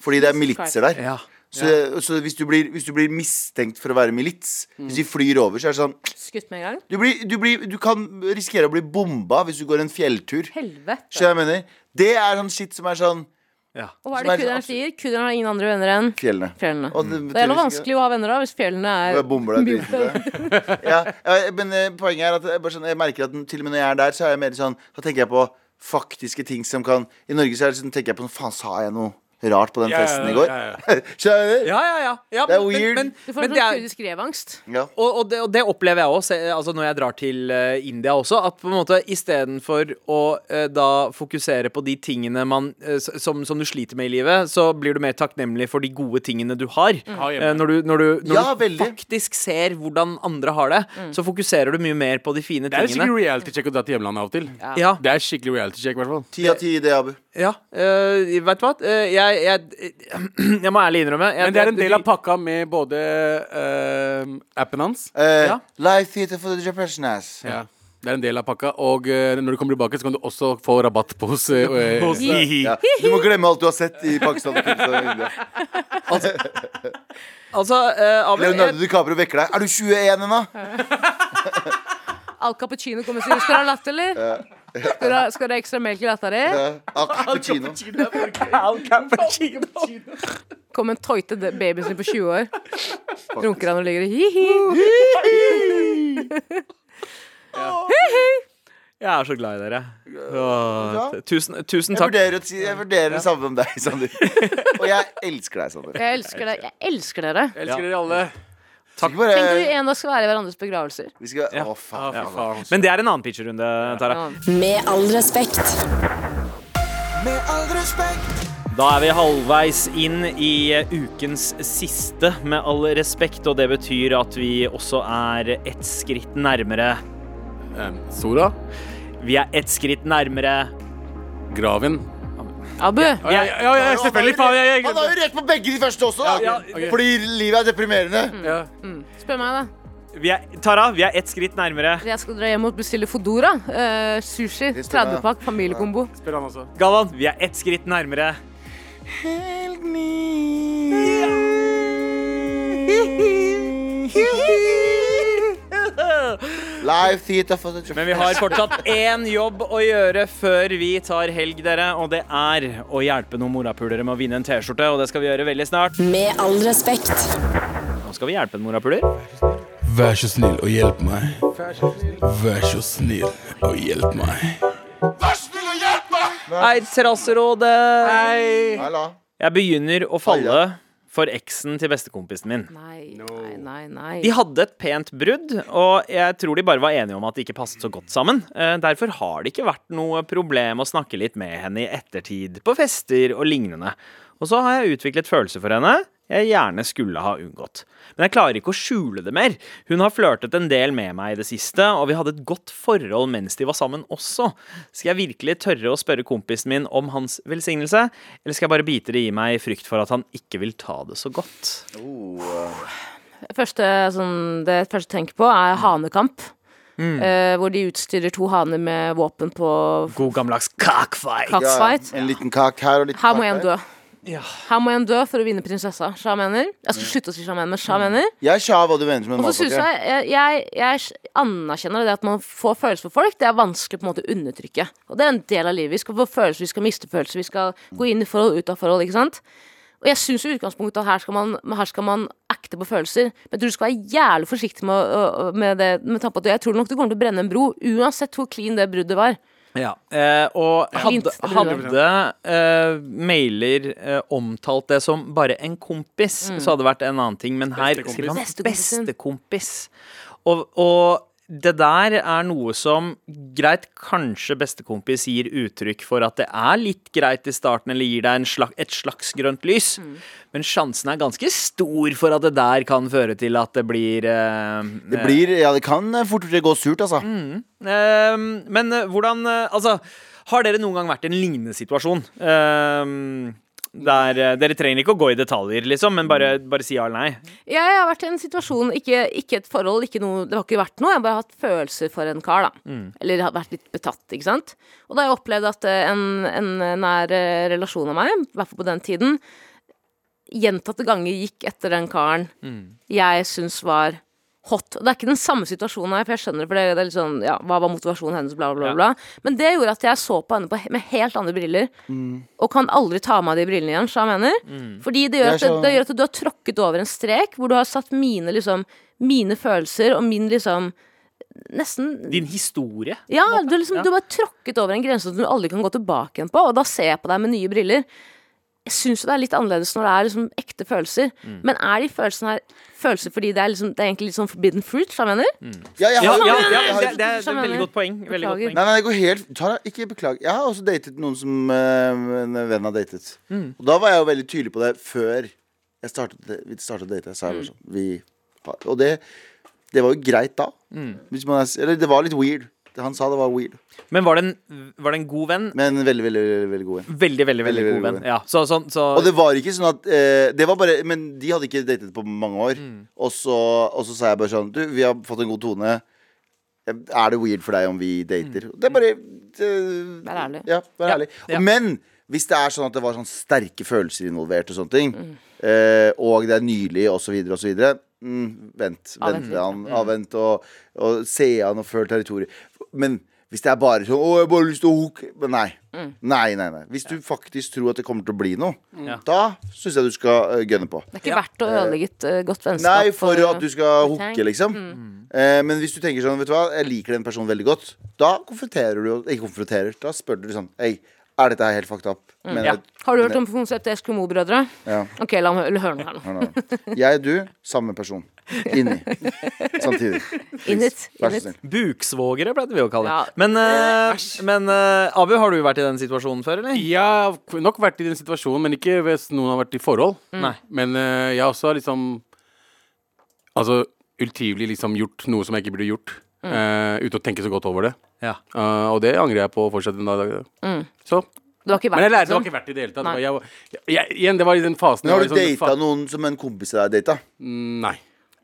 Fordi det er militser der. Ja. Så, så hvis, du blir, hvis du blir mistenkt for å være milits, hvis de flyr over, så er det sånn Skutt med en gang. Du, blir, du, blir, du kan risikere å bli bomba hvis du går en fjelltur. Helvete. Så jeg mener, Det er sånn shit som er sånn Og hva er det er kurderne sier? Kurderne har ingen andre venner enn fjellene. fjellene. Og Det er noe vanskelig å ha venner da, hvis fjellene er bomber deg drit ja, ja, men eh, poenget er at jeg, bare sånn, jeg merker at til og med når jeg er der, så er jeg mer sånn Da tenker jeg på faktiske ting som kan I Norge så er det sånn, tenker jeg på sånn Faen, sa jeg noe rart på den Ja, ja, festen i går? ja, ja. Skjønner du? Ja, ja, ja. ja Det er men- weird. Men, Du får men sånn det er, kurdisk revangst. Ja. og, og, det, og det opplever jeg også altså når jeg drar til uh, India også. At på en måte istedenfor å uh, da fokusere på de tingene man, uh, som, som du sliter med i livet, så blir du mer takknemlig for de gode tingene du har. Mm. når du, når du, når Ja, du faktisk ser hvordan andre har det, så fokuserer du mye mer på de fine tingene. Det er tingene. skikkelig reality check å dra til hjemlandet av og til. Ja. Det er skikkelig reality check, i hvert fall. Ti av ti i det, Abu. Ja, Uh, vet du hva? Uh, jeg, jeg, jeg må ærlig innrømme jeg, Men det er en del av pakka med både uh, appen hans Eh, Ja. Live theater for the Japanese. ja. Det er en del av pakka. Og når du kommer tilbake, så kan du også få rabatt på oss. Ja. Du må glemme alt du har sett i Pakistan. og India. Altså, eh, Abel, Leonardo DiCaprio vekker deg. Er du 21 ennå? Al Cappuccino kommer til å 'skal du ha Ja. eller? Skal du ha, skal du ha ekstra melk i latta di? Al Cappuccino. Al Cappuccino. Kom en tøyte baby babyen sin på 20 år. Runker han og ligger i hi-hi. Jeg er så glad i dere. Åh, tusen, tusen Jeg takk. vurderer, jeg vurderer det samme om deg, Sander. Og jeg elsker deg, Sander. Jeg elsker deg. Jeg elsker dere. Jeg elsker dere alle. Takk Tenk at vi bare en dag skal være i hverandres begravelser. Vi skal Ja. Å, faen. ja, faen. Men det er en annen pitcherunde, Tara. Med all respekt. Med all respekt. Da er vi halvveis inn i eh, ukens siste, med all respekt. Og det betyr at vi også er ett skritt nærmere. um, Sora. Vi er ett skritt nærmere. Graven. Abu, Ja, ja, ja, ja, selvfølgelig. Han har jo rett på begge de første også, da. Ja, ok, ok. Fordi livet er deprimerende. ja. spør meg, da. Vi er, Tara, vi er ett skritt nærmere. Jeg skal dra hjem og bestille Fodora. Uh, sushi. Det spør 30-pakk familiekombo. Spør han også. Galvan, vi er ett skritt nærmere. Live theater for the Men vi har fortsatt én jobb å gjøre før vi tar helg, dere. Og det er å hjelpe noen morapulere med å vinne en T-skjorte. Og det skal vi gjøre veldig snart. Med all respekt. Nå skal vi hjelpe en morapuler. Vær så snill og hjelp meg. Vær så snill og hjelp meg. Vær så snill og hjelp meg! Hei, Terrasserådet. Hei. Jeg begynner å falle for eksen til bestekompisen min. Nei, nei, nei. nei. De hadde et pent brudd, og jeg tror de bare var enige om at de ikke passet så godt sammen. Eh, Derfor har det ikke vært noe problem å snakke litt med henne i ettertid, på fester og lignende. Og så har jeg utviklet følelser for henne jeg gjerne skulle ha unngått. Men jeg klarer ikke å skjule det mer. Hun har flørtet en del med meg i det siste, og vi hadde et godt forhold mens de var sammen også. Skal jeg virkelig tørre å spørre kompisen min om hans velsignelse, eller skal jeg bare bite det i meg i frykt for at han ikke vil ta det så godt? første, sånn, det første jeg tenker på, er hanekamp. eh, hvor de utstyrer to haner med våpen på God gammeldags cockfight. cockfight. en liten kak her og litt Her må én en dø. Her må en dø for å vinne prinsessa. Sja mener. Jeg skal slutte å si sja mener, men Sha mener. Jeg sa hva du mener så synes jeg, jeg, jeg, anerkjenner det at man får følelser for folk. Det er vanskelig på en måte å undertrykke. Og det er en del av livet. Vi skal få følelser, vi skal miste følelser, vi skal gå inn i forhold, ut av forhold. ikke sant? Og jeg syns i utgangspunktet at her skal man, her skal man akte på følelser. Men jeg tror du skal være jævlig forsiktig med, med det. Med tanke på at jeg tror nok du kommer til å brenne en bro, uansett hvor clean det bruddet var. Ja, eh, og hadde, hadde eh, mailer eh, omtalt det som bare en kompis, så hadde det vært en annen ting. Men her skriver han bestekompis. Og, og det der er noe som greit, kanskje bestekompis gir uttrykk for at det er litt greit i starten, eller gir deg en slag, et slags grønt lys. Men sjansen er ganske stor for at det der kan føre til at det blir eh, Det blir, ja, det kan eh, fortere gå surt, altså. Ehm, men eh, hvordan eh, Altså, har dere noen gang vært i en lignende situasjon? Ehm, der eh, Dere trenger ikke å gå i detaljer, liksom, men bare, bare si ja eller nei. Jeg har vært i en situasjon, ikke, ikke et forhold, ikke noe, det har ikke vært noe. Jeg har bare hatt følelser for en kar, da. Eller har vært litt betatt, ikke sant. Og da har jeg opplevd at eh, en, en nær eh, relasjon av meg, i hvert fall på den tiden, gjentatte ganger gikk etter den karen jeg syns var hot. Det er ikke den samme situasjonen her, for jeg skjønner det, for det, det er litt sånn, ja, hva var motivasjonen hennes, bla, bla, bla. bla. Men det gjorde at jeg så på henne på, med helt andre briller, og kan aldri ta av meg de brillene igjen, så jeg mener. Fordi det gjør, det, skjønner. det gjør at du har tråkket over en strek, hvor du har satt mine, liksom, mine følelser og min liksom Nesten Din historie. ja, du, liksom, Ja. du har bare tråkket over en grense som du aldri kan gå tilbake igjen på, og da ser jeg på deg med nye briller. Jeg syns jo det er litt annerledes når det er liksom ekte følelser. Mm. Men er de følelsene her følelser fordi det er, liksom, det er egentlig litt sånn forbidden fruit, jeg mener? Ja, jeg Ja, har, ja, ja, det, det, er, et veldig godt poeng. Veldig godt poeng. Nei, men det går helt Tara, ikke beklager. Jeg har også datet noen som en venn har datet. Og da var jeg jo veldig tydelig på det før jeg startet, vi startet å date. Så jeg var sånn, vi, har- og det, det var jo greit da. Hvis man er, eller det var litt weird. Han sa det var weird. Men var det, en, var det en god venn? Men veldig, veldig, veldig, veldig god venn. Veldig, veldig, veldig, Veldig, god venn. Ja, så, så, så, Og det var ikke sånn at eh, Det var bare Men de hadde ikke datet på mange år. Og, så, og så sa jeg bare sånn Du, vi har fått en god tone. Er det weird for deg om vi dater? Det er bare eh, Vær ærlig. Ja, vær ærlig. ja. Men hvis det er sånn at det var sånn sterke følelser involvert, og sånne ting, eh, og det er nylig, osv., osv. Mm, vent. Vent avvent, han, avvent og, og se an og føl territoriet. Men hvis det er bare sånn 'Å, jeg har bare lyst til å hooke' Men nei. Nei, nei, nei. Hvis du faktisk tror at det kommer til å bli noe, mm. da syns jeg du skal uh, gunne på. Det er ikke verdt å ødelegge et uh, godt vennskap. Nei, for at du skal hooke, liksom. liksom. Uh, men hvis du tenker sånn, vet du hva, jeg liker den personen veldig godt, da konfronterer du Ikke konfronterer, da spør du sånn Hei, er dette helt fucked up? Men, Ja. Har du hørt om konseptet Eskimo-brødre? Ja. Ok, la meg høre noe her nå. Jeg og du, samme person. Inni. Samtidig. Innit. Buksvogere pleide vi å kalle det. Ja. Men, uh, men uh, Abu, har du vært i den situasjonen før, eller? Jeg har nok vært i den situasjonen, men ikke hvis noen har vært i forhold. Nei. Men uh, jeg har også liksom Altså ultivelig liksom gjort noe som jeg ikke burde gjort. Eh, uten å tenke så godt over det. Ja. Uh, og det angrer jeg på fortsatt en dag Mm. Så. Du har ikke Men jeg vært lærte det var sånn? ikke verdt det i det hele tatt. Nei. Det var- Jeg, jeg, igjen, det var i den fasen Men har du liksom- data noen som en kompis av deg data? Mm, Nei.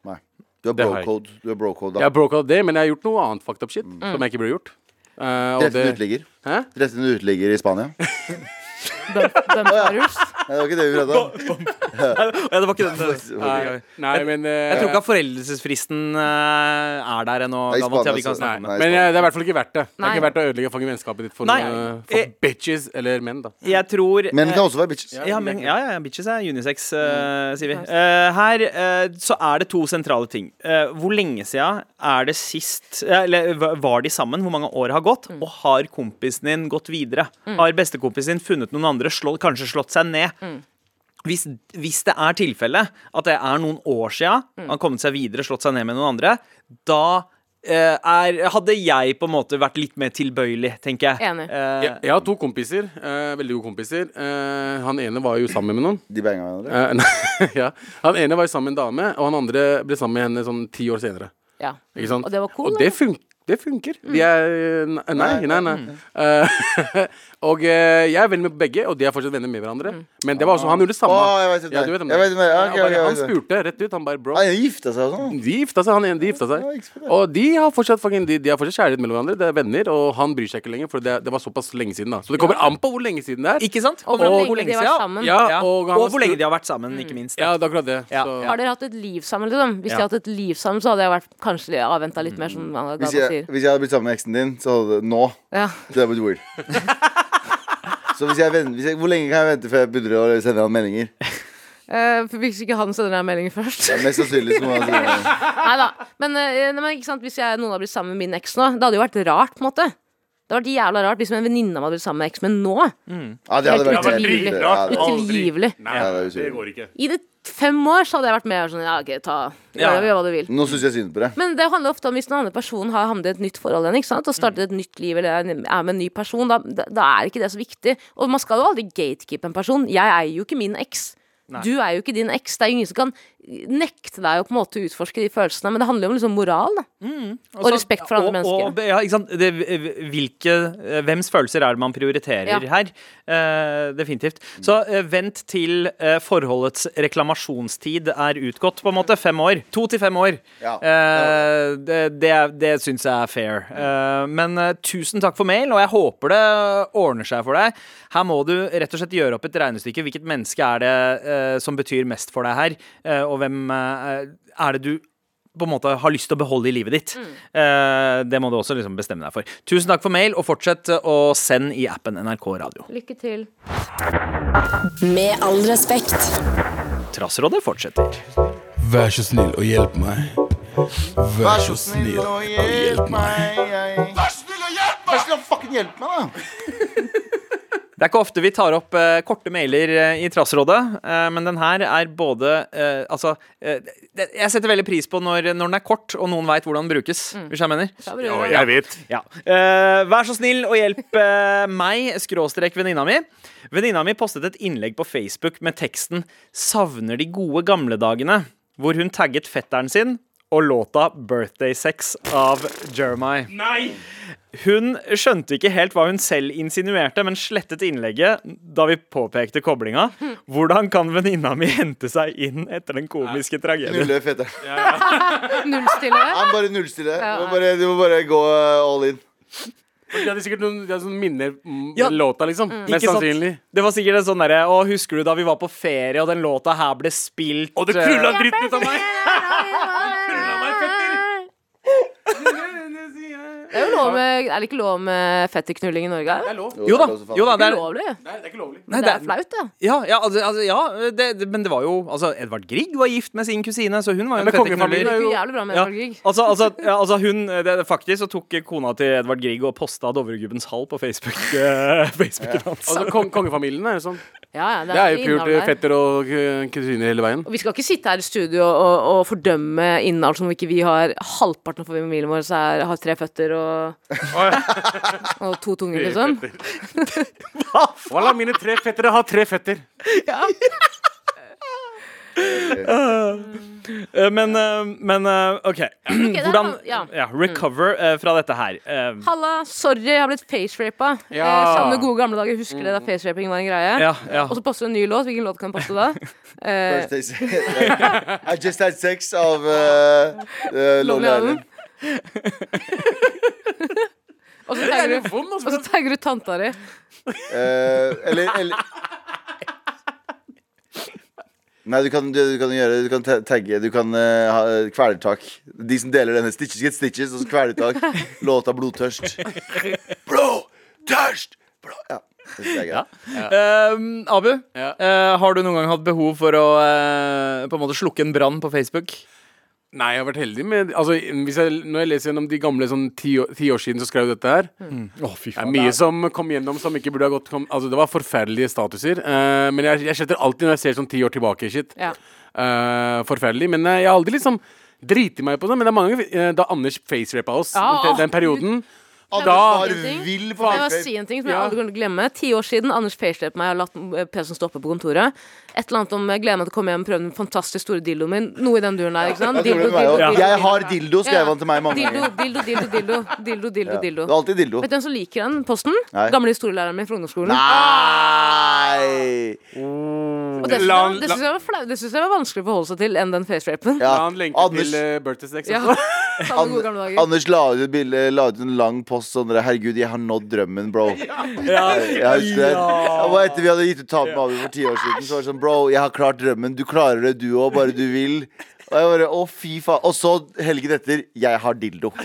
Nei. Du har brocode. Du har bro-code, Jeg har brocode det, men jeg har gjort noe annet fucked up shit som jeg ikke burde gjort. Uh, og Drept en det, uteligger. Hæ? Drept en uteligger i Spania. Bumparus? Nei, det var ikke det vi prata om. Ja, det var ikke den. Nei, nei, men eh, Jeg tror ikke at foreldelsesfristen eh, er der ennå. Nei, Galvan, til at vi Spania, kan så- om det. Nei, Men eh, det er i hvert fall ikke verdt det. Det Nei. er ikke verdt å ødelegge fucking vennskapet ditt for, Nei. noe- for bitches eller menn, da. Jeg tror Men det kan eh, også være bitches. ja, men, ja, ja, bitches er unisex, eh, sier vi. Eh, her eh, så er det to sentrale ting. Eh, hvor lenge siden er det sist eh, Eller var de sammen? Hvor mange år har gått? Og har kompisen din gått videre? Har bestekompisen din funnet noen andre, slå, kanskje slått seg ned? Hvis, hvis det er tilfellet at det er noen år siden han har kommet seg videre, slått seg ned med noen andre, da eh, er, hadde jeg på en måte vært litt mer tilbøyelig, tenker jeg. Enig. Eh, Jeg, jeg har to kompiser. eh, veldig gode kompiser. Eh, han ene var jo sammen med noen. De banga hverandre. Eh, ja. Han ene var jo sammen med en dame, og han andre ble sammen med henne sånn ti år senere. Ja. Ikke sant? Og det var cool, Og det, det funker. De er Nei, nei, nei. Eh, og uh, jeg er venn med begge, og de er fortsatt venner med hverandre. Men det var også, han gjorde det samme. Å, jeg vet ikke. Ja, du vet om Jeg. Ja, og han spurte rett ut. Han bare bro. Ah, de gifta seg og sånn? De gifta seg, han ene, de gifta seg. Og de har fortsatt fucking, de, de har fortsatt kjærlighet mellom hverandre. Det er venner, og han bryr seg ikke lenger, for det, det var såpass lenge siden. da Så det kommer an på hvor lenge siden det er. Ikke sant? Og hvor lenge de har vært sammen. Ja, Ja. og, Og, hvor lenge de har vært sammen, ikke minst. Ja, det er akkurat det. Ja, så. Har dere hatt et liv sammen, liksom? Hvis de hadde hatt et liv sammen, så hadde jeg vært kanskje avventa litt mer, som man jeg, sier. hvis jeg hadde blitt sammen med eksen din, så hadde det nå Ja. Det hadde blitt weird. Så hvis jeg, hvis jeg, hvor lenge kan jeg vente før jeg begynner å sende han meldinger? Eh, for hvis ikke han sender deg meldingen først. Det er mest sannsynlig som han sier det. Nei da. Men, eh, nei, men ikke sant, hvis jeg, noen hadde blitt sammen med min eks nå, det hadde jo vært rart, på en måte. Det hadde vært jævla rart hvis en venninne av meg hadde blitt sammen med eksmenn nå. nå Ja, det hadde vært utilgivelig. ja, det- Utilgivelig. Nei, Ja, det går ikke. I det fem år så hadde jeg vært med sånn Ja, OK, ta Ja. Gjør hva du vil. Nå syns jeg synd på det. Men det handler ofte om hvis den andre personen har havnet i et nytt forhold igjen, ikke sant? og startet et nytt liv eller er med en ny person, da, da er ikke det så viktig. Og man skal jo aldri gatekeepe en person. Jeg eier jo ikke min eks. Du er jo ikke din eks. Det er ingen som kan nekte deg å på en måte utforske de følelsene. Men det handler jo om liksom moral, da. Og respekt for andre og, og, mennesker. ja, ikke sant? Det, hvilke, eh, hvems følelser er det man prioriterer Ja. her? Eh, definitivt. Så eh, vent til eh, forholdets reklamasjonstid er utgått, på en måte. Fem år. To til fem år. Ja. Eh, det det, det syns jeg er fair. Eh, men eh, tusen takk for mail, og jeg håper det ordner seg for deg. Her må du rett og slett gjøre opp et regnestykke. Hvilket menneske er det eh, som betyr mest for deg her? Eh, og hvem eh, er det du på en måte har lyst til å beholde i livet ditt. Eh, det må du også liksom bestemme deg for. Tusen takk for mail, og fortsett å sende i appen NRK Radio. Lykke til. Med all respekt. Trassrådet fortsetter. Vær så snill og hjelp meg. Vær så snill og hjelp meg. Vær så snill og hjelp meg! Vær så snill og fucking hjelp meg, da! Det er ikke ofte vi tar opp eh, korte mailer eh, i Trassrådet, eh, men den her er både eh, Altså, eh, det- jeg setter veldig pris på når, når den er kort, og noen veit hvordan den brukes. Hvis jeg mener. Ja, Jeg vet. Ja. Eh, vær så snill og hjelp meg, skråstrek venninna mi. Venninna mi postet et innlegg på Facebook med teksten 'Savner de gode gamle dagene', hvor hun tagget fetteren sin og låta 'Birthday Sex' av Jeremiah. Nei! Hun skjønte ikke helt hva hun selv insinuerte, men slettet innlegget da vi påpekte koblinga. Hvordan kan venninna mi hente seg inn etter den komiske tragedien? Nulle fete Nullstille. Ja, bare nullstille. Du må bare, du må bare gå all in. De hadde sikkert noen, hadde sånne minner Ja. låta, liksom. Mm. Mest sannsynlig. Det var sikkert en sånn derre Å, husker du da vi var på ferie, og den låta her ble spilt Og det eh, krulla dritten ut av meg fetter! Det er jo lov med, er det ikke lov med fetterknulling i Norge? Det Er er lov. Jo da, det jo da, det det er ulovlig. Nei, det er ikke lovlig. Nei, Det det er flaut, det. Ja, ja, altså, altså, ja det, det, men det var jo Altså, Edvard Grieg var gift med sin kusine, så hun var jo en fetterknuller. er er jævlig bra med Ja, Edvard Grieg. altså, altså, ja, altså hun det, det, Faktisk så tok kona til Edvard Grieg og posta Dovregubbens hall på Facebook. Uh, Facebooken hans. Altså, kong, kongefamilien er jo sånn. Ja, ja, Det er jo innavl pult der. fetter og kusine kusiner hele veien. Og vi skal ikke sitte her i studio og, og fordømme innhold som ikke vi har Halvparten av familien vår så har tre føtter og, og to tunger, liksom. Hva Wallah, mine tre fettere har tre føtter. Eh, Men, eh, men eh, OK. er- Hvordan ja. ja, recover eh, fra dette her? Eh, Halla, sorry, jeg har blitt facerapa. Ja. Eh, Savner gode gamle dager. Husker dere da faceraping var en greie? ja, ja. Og så poster du en ny låt. Hvilken låt kan poste da? Eh. I just had sex av uh, uh, Lonely Island. og så tagger litt du, tagger du tanta di. Eh, eller, eller Nei, du kan, du, du kan gjøre Du kan ta- tagge Du kan eh, ha eh, kvelertak. De som deler denne Stitches get stitches, og så kvelertak. Låta Blodtørst. Blodtørst! Blå. Ja. Det synes jeg er gøy. Eh, Abu, Ja. eh, har du noen gang hatt behov for å eh, på en måte slukke en brann på Facebook? Nei, jeg har vært heldig med Altså, hvis jeg, Når jeg leser gjennom de gamle sånn ti, år- ti år siden som skrev dette her Å, fy Det er mye som kom gjennom som ikke burde ha gått kom, Altså, det var forferdelige statuser. Uh, men jeg, jeg sletter alltid når jeg ser sånn ti år tilbake shit. Ja. Uh, forferdelig. Men eh, jeg har aldri liksom driti meg på det. Men det er mange ganger eh, da Anders facerapa oss Ja, den, den perioden. Anders Da var vill på Jeg må si en ting som jeg Ja. aldri kommer til å glemme. Ti år siden Anders facerapet meg og latt PC-en stoppe på kontoret. Et eller annet om jeg gleder meg til å komme hjem og prøve den fantastisk store dildoen min. Noe i den duren der. ikke sant? Jeg, dildo, dildo, dildo, jeg har dildo, skrev han til meg mange ganger. dildo, dildo, dildo. Dildo, dildo, dildo. Det er alltid dildo. Vet du hvem som liker den posten? Nei. Gamle historielæreren min fra ungdomsskolen. Nei! Og det syns jeg, det synes jeg, var flau- det synes jeg var vanskelig å forholde seg til enn den facerapen. Ja. La han lenke Anders, til uh, birthday. Ja. også. Samme gode gamle dager. Anders la ut et bilde, la ut en lang post sånn der, Herregud, jeg har nådd drømmen, bro. Jeg husker det. Det var etter vi hadde gitt ut Tap med Abu for ti år siden. Så var det sånn, bro, jeg har klart drømmen. Du klarer det, du òg, bare du vil. Og jeg bare, å fy faen Og så helgen etter, jeg har dildo.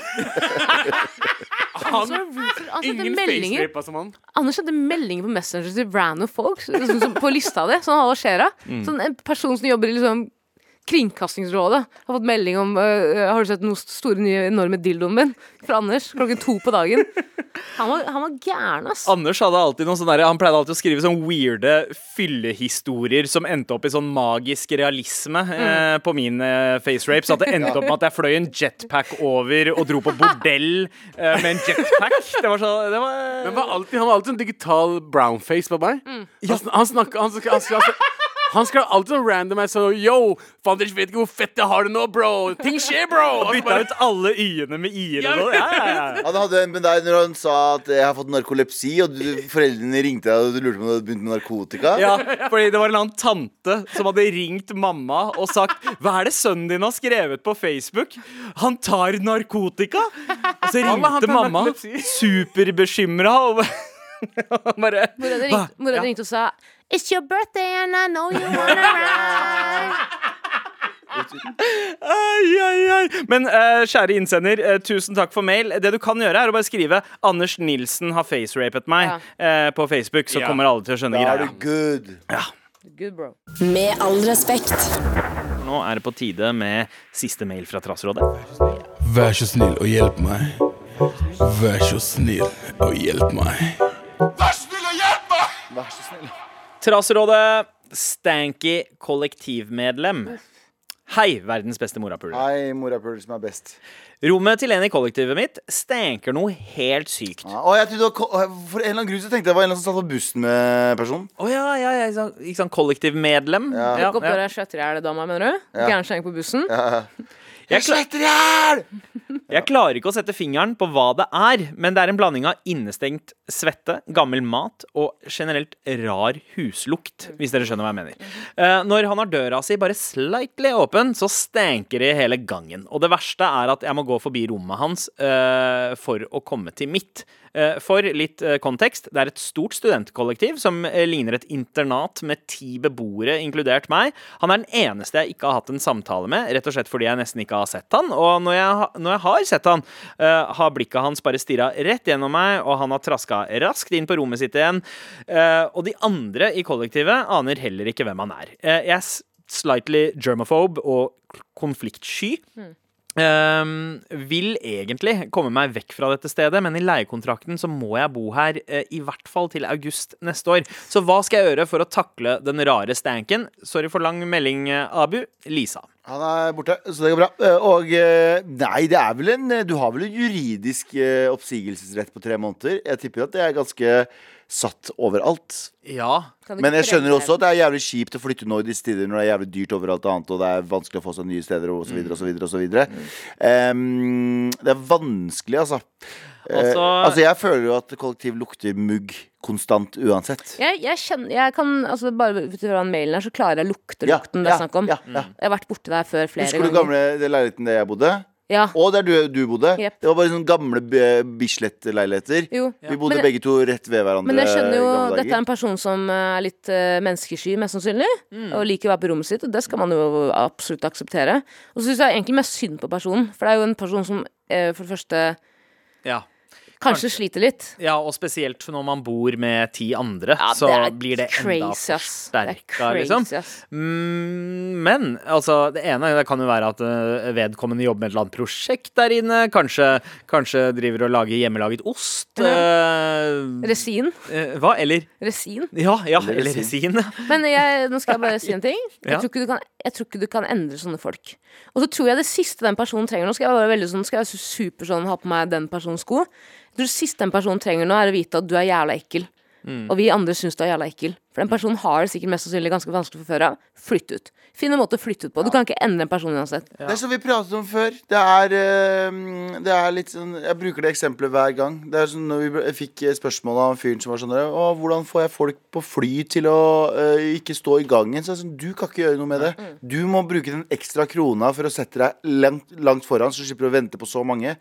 Han han Ingen facerapa som han. Anders sendte meldinger på Messenger til random folk sånn, som på lista di. Sånn, hva skjer da? Mm. Sånn, en person som jobber i liksom Kringkastingsrådet har fått melding om øh, Har du sett den store, nye, enorme dildoen min? Fra Anders klokken to på dagen. Han var, han var gæren, ass. Anders hadde alltid noen sånne der, Han pleide alltid å skrive sånne weirde fyllehistorier som endte opp i sånn magisk realisme eh, på min eh, facerape. Så at det endte opp med at jeg fløy en jetpack over og dro på bordell eh, med en jetpack. Det var så det var, Men var alltid, han var alltid sånn digital brownface på meg. Mm. Han, han snakka han, snak- han, skrev- han skrev alltid sånn random jeg sånn Yo, Fanders vet ikke hvor fett jeg har det nå, bro! Ting skjer, bro! Og så Bytta bare- ut alle y-ene med i-er og sånn. Ja, ja, ja. Han hadde en med deg når han sa at jeg har fått narkolepsi, og du, foreldrene ringte deg og du lurte på om du hadde begynt med narkotika. Ja, fordi det var en eller annen tante som hadde ringt mamma og sagt Hva er det sønnen din har skrevet på Facebook? Han tar narkotika! Og så ringte mamma superbekymra bare Mora di ringte, mora di ringte og sa It's your birthday and I know you wanna ride. Ai, ai, ai. Men uh, kjære innsender, uh, tusen takk for mail. Det du kan gjøre, er å bare skrive 'Anders Nilsen har facerapet meg' eh, på Facebook, så Ja. kommer alle til å skjønne greia. good. Good, bro. Med all respekt. Nå er det på tide med siste mail fra Trassrådet. Vær så snill og hjelp meg. Vær så snill og hjelp meg. Vær så snill. Traserådet stanky kollektivmedlem. Hei, verdens beste morapuler. Hei, morapuler som er best. Rommet til en i kollektivet mitt stanker noe helt sykt. Ja, og jeg trodde det var, For en eller annen grunn så tenkte jeg det var en eller annen som satt på bussen med personen. Å ja, ja, ja, ikke sant- sånn kollektivmedlem? Ja. Tok opp døra, skjøtter jeg det dama, mener du? Ja. Gæren på bussen. Ja. Jeg, kla Svetter i hjel! jeg klarer ikke å sette fingeren på hva det er, men det er en blanding av innestengt svette, gammel mat og generelt rar huslukt, hvis dere skjønner hva jeg mener. Eh, når han har døra si bare slightly åpen, så stenker det i hele gangen. Og det verste er at jeg må gå forbi rommet hans eh, for å komme til mitt. Eh, For litt eh, kontekst, det er et stort studentkollektiv som eh, ligner et internat med ti beboere, inkludert meg. Han er den eneste jeg ikke har hatt en samtale med, rett og slett fordi jeg nesten ikke har sett han. Og når jeg, når jeg har sett han, har blikket hans bare stirra rett gjennom meg, og han har traska raskt inn på rommet sitt igjen. Og de andre i kollektivet aner heller ikke hvem han er. Jeg er slightly germaphobe og konfliktsky. Ehm, vil egentlig komme meg vekk fra dette stedet, men i leiekontrakten så må jeg bo her uh, i hvert fall til august neste år. Så hva skal jeg gjøre for å takle den rare stanken? Sorry for lang melding, eh, Abu. Lisa. Han er borte, så det går bra. Eh, Og eh, nei, det er vel en Du har vel en juridisk eh, oppsigelsesrett på tre måneder? Jeg tipper at det er ganske satt overalt. Ja. Men jeg skjønner også at det er jævlig kjipt å flytte nå i disse tider når det er jævlig dyrt overalt annet, og det er vanskelig å få seg nye steder og så videre og så videre og så videre. Em, det er vanskelig, altså. Eh, Altså- altså, jeg føler jo at kollektiv lukter mugg konstant uansett. Jeg, jeg kjenner Jeg kan altså Bare ut fra den mailen her, så klarer jeg å lukte Ja, lukten det er ja, snakk om. ja, ja. Jeg har vært borti der før flere Husker du ganger. gamle det leiligheten der jeg bodde? Ja. Og der du, du bodde? Yep. Det var bare sånne gamle Bislett-leiligheter. Ja. Vi bodde Men- begge to rett ved hverandre. Men jeg skjønner jo dette er en person som eh, er litt uh, menneskesky, mest sannsynlig. Mm. Og liker å være på rommet sitt, og det skal man jo absolutt akseptere. Og så syns jeg egentlig mest synd på personen, for det er jo en person som uh, for det første ja. Kanskje sliter litt. Ja, og spesielt når man bor med ti andre, Ja, så det blir det crazy, enda er forsterka, liksom. Mm, men altså, det ene det kan jo være at eh, vedkommende jobber med et eller annet prosjekt der inne. Kanskje, kanskje driver og lager hjemmelaget ost. eh, Resin. eh, hva? Eller Resin. Ja, ja, Eller eller resin. resin. Men jeg, nå skal jeg bare si en ting. Jeg, Ja. tror ikke du kan, jeg tror ikke du kan endre sånne folk. Og så tror jeg det siste den personen trenger Nå skal jeg være veldig sånn Skal jeg være super sånn ha på meg den personens sko. Det siste den personen trenger nå, er å vite at du er jævla ekkel. Mm. Og vi andre syns du er jævla ekkel. For den personen har det sikkert mest sannsynlig ganske vanskelig fra før av. Flytt ut. Finn en måte å flytte ut på. Du kan ikke endre en person uansett. Det er som vi pratet om før. Det er, eh, det er litt sånn Jeg bruker det eksempelet hver gang. Det er sånn når vi fikk spørsmål av fyren som var sånn Å, hvordan får jeg folk på fly til å eh, ikke stå i gangen? Så er sånn, Du kan ikke gjøre noe med det. Du må bruke den ekstra krona for å sette deg langt, langt foran, så du slipper å vente på så mange.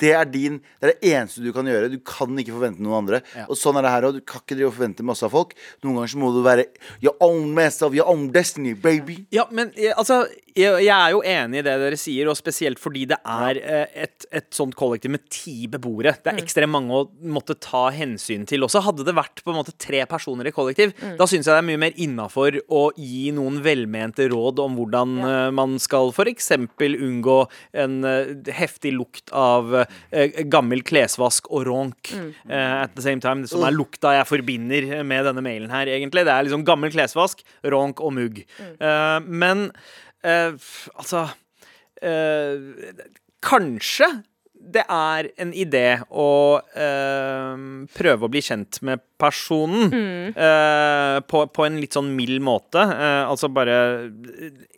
Det er din Det er det eneste du kan gjøre. Du kan ikke forvente noen andre. Og sånn er det her òg. Du kan ikke drive og forvente masse av folk. Noen ganger så må du være your own master of your own destiny, baby. Ja, men eh, altså jeg, jeg er jo enig i det dere sier, og spesielt fordi det er eh, et, et sånt kollektiv med ti beboere. Det er ekstremt mange å måtte ta hensyn til også. Hadde det vært på en måte tre personer i kollektiv, da syns jeg det er mye mer innafor å gi noen velmente råd om hvordan eh, man skal f.eks. unngå en heftig lukt av uh, gammel klesvask og ronk eh, at the same time. Som er lukta jeg forbinder med denne mailen her, egentlig. Det er liksom gammel klesvask, ronk og mugg. Eh, men uh, altså uh, Kanskje det er en idé å prøve å bli kjent med personen eh, på, på en litt sånn mild måte. Altså bare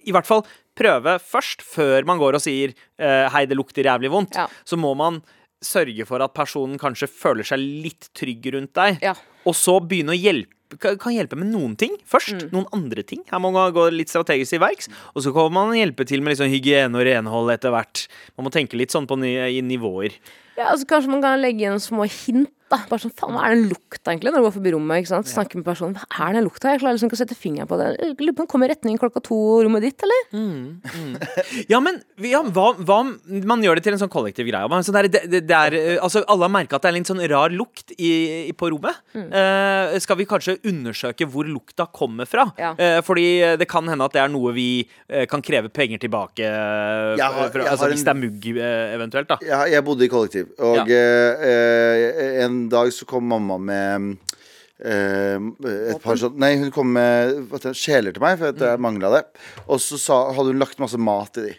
I hvert fall prøve først, før man går og sier 'hei, det lukter jævlig vondt', Ja. så må man sørge for at personen kanskje føler seg litt trygg rundt deg, Ja. og så begynne å hjelpe kan hjelpe med noen ting først. Noen andre ting. Her må man gå litt strategisk til verks. Og så kan man hjelpe til med liksom hygiene og renhold etter hvert. Man må tenke litt sånn på ni i nivåer. Ja, altså Kanskje man kan legge igjen små hint. Da Bare sånn, faen, Hva er den lukta egentlig når du går forbi rommet? ikke sant? Snakker med personen. Hva er den lukta? Jeg klarer liksom ikke å sette fingeren på det. Jeg lurer på om kommer i retning klokka to rommet ditt, eller? Ja, men ja, hva, hva Man gjør det til en sånn kollektiv greie. Man, sånn der, det, det, det er, eh, altså, alle har merka at det er en litt sånn rar lukt i, i, på rommet. Eh, skal vi kanskje undersøke hvor lukta kommer fra? Ja. Eh, fordi eh, det kan hende at det er noe vi eh, kan kreve penger tilbake eh, Jeg har- jeg altså, en, Hvis det er mugg, eventuelt, da. Ja, jeg bodde i kollektiv, og eh, eh, en dag så kom mamma med Uh, et par sånn Nei, hun kom med hva kjeler til meg, for at jeg mangla det. Og så sa, hadde hun lagt masse mat i de.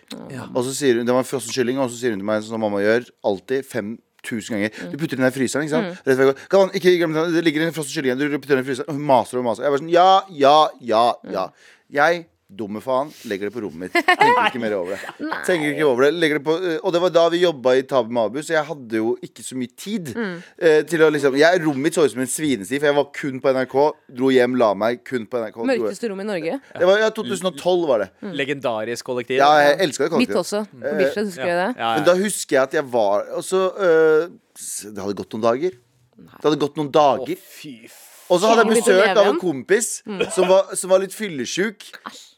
Og så sier hun Det var en frossen kylling, og så sier hun til meg, som mamma gjør alltid, fem tusen ganger. Du putter den i fryseren, ikke sant? Rett før jeg går, ikke glem det. Det ligger en frossen kylling igjen. Du putter den i fryseren. Og hun maser og maser. Jeg var sånn Ja, ja, ja, ja. Jeg Dumme faen. Legger det på rommet mitt. Tenker ikke mer over det. Tenker ikke over det, legger det på, eh, Og det var da vi jobba i Tabu Abu, så jeg hadde jo ikke så mye tid. eh, til å liksom jeg, Rommet mitt så ut som en svinesti, for jeg var kun på NRK. Dro hjem, la meg, kun på NRK. Mørkeste rom i Norge. det var, ja, 2012 var det. Legendarisk kollektiv. Ja, jeg elska det Mitt også. På Bislett, husker jeg det? Ja, Men ja. da husker jeg at jeg var Og så øh, Det hadde gått noen dager. Det hadde gått noen dager. Å, Fy f... Og så hadde jeg besøk av en kompis kompis som, var, som var litt fyllesjuk.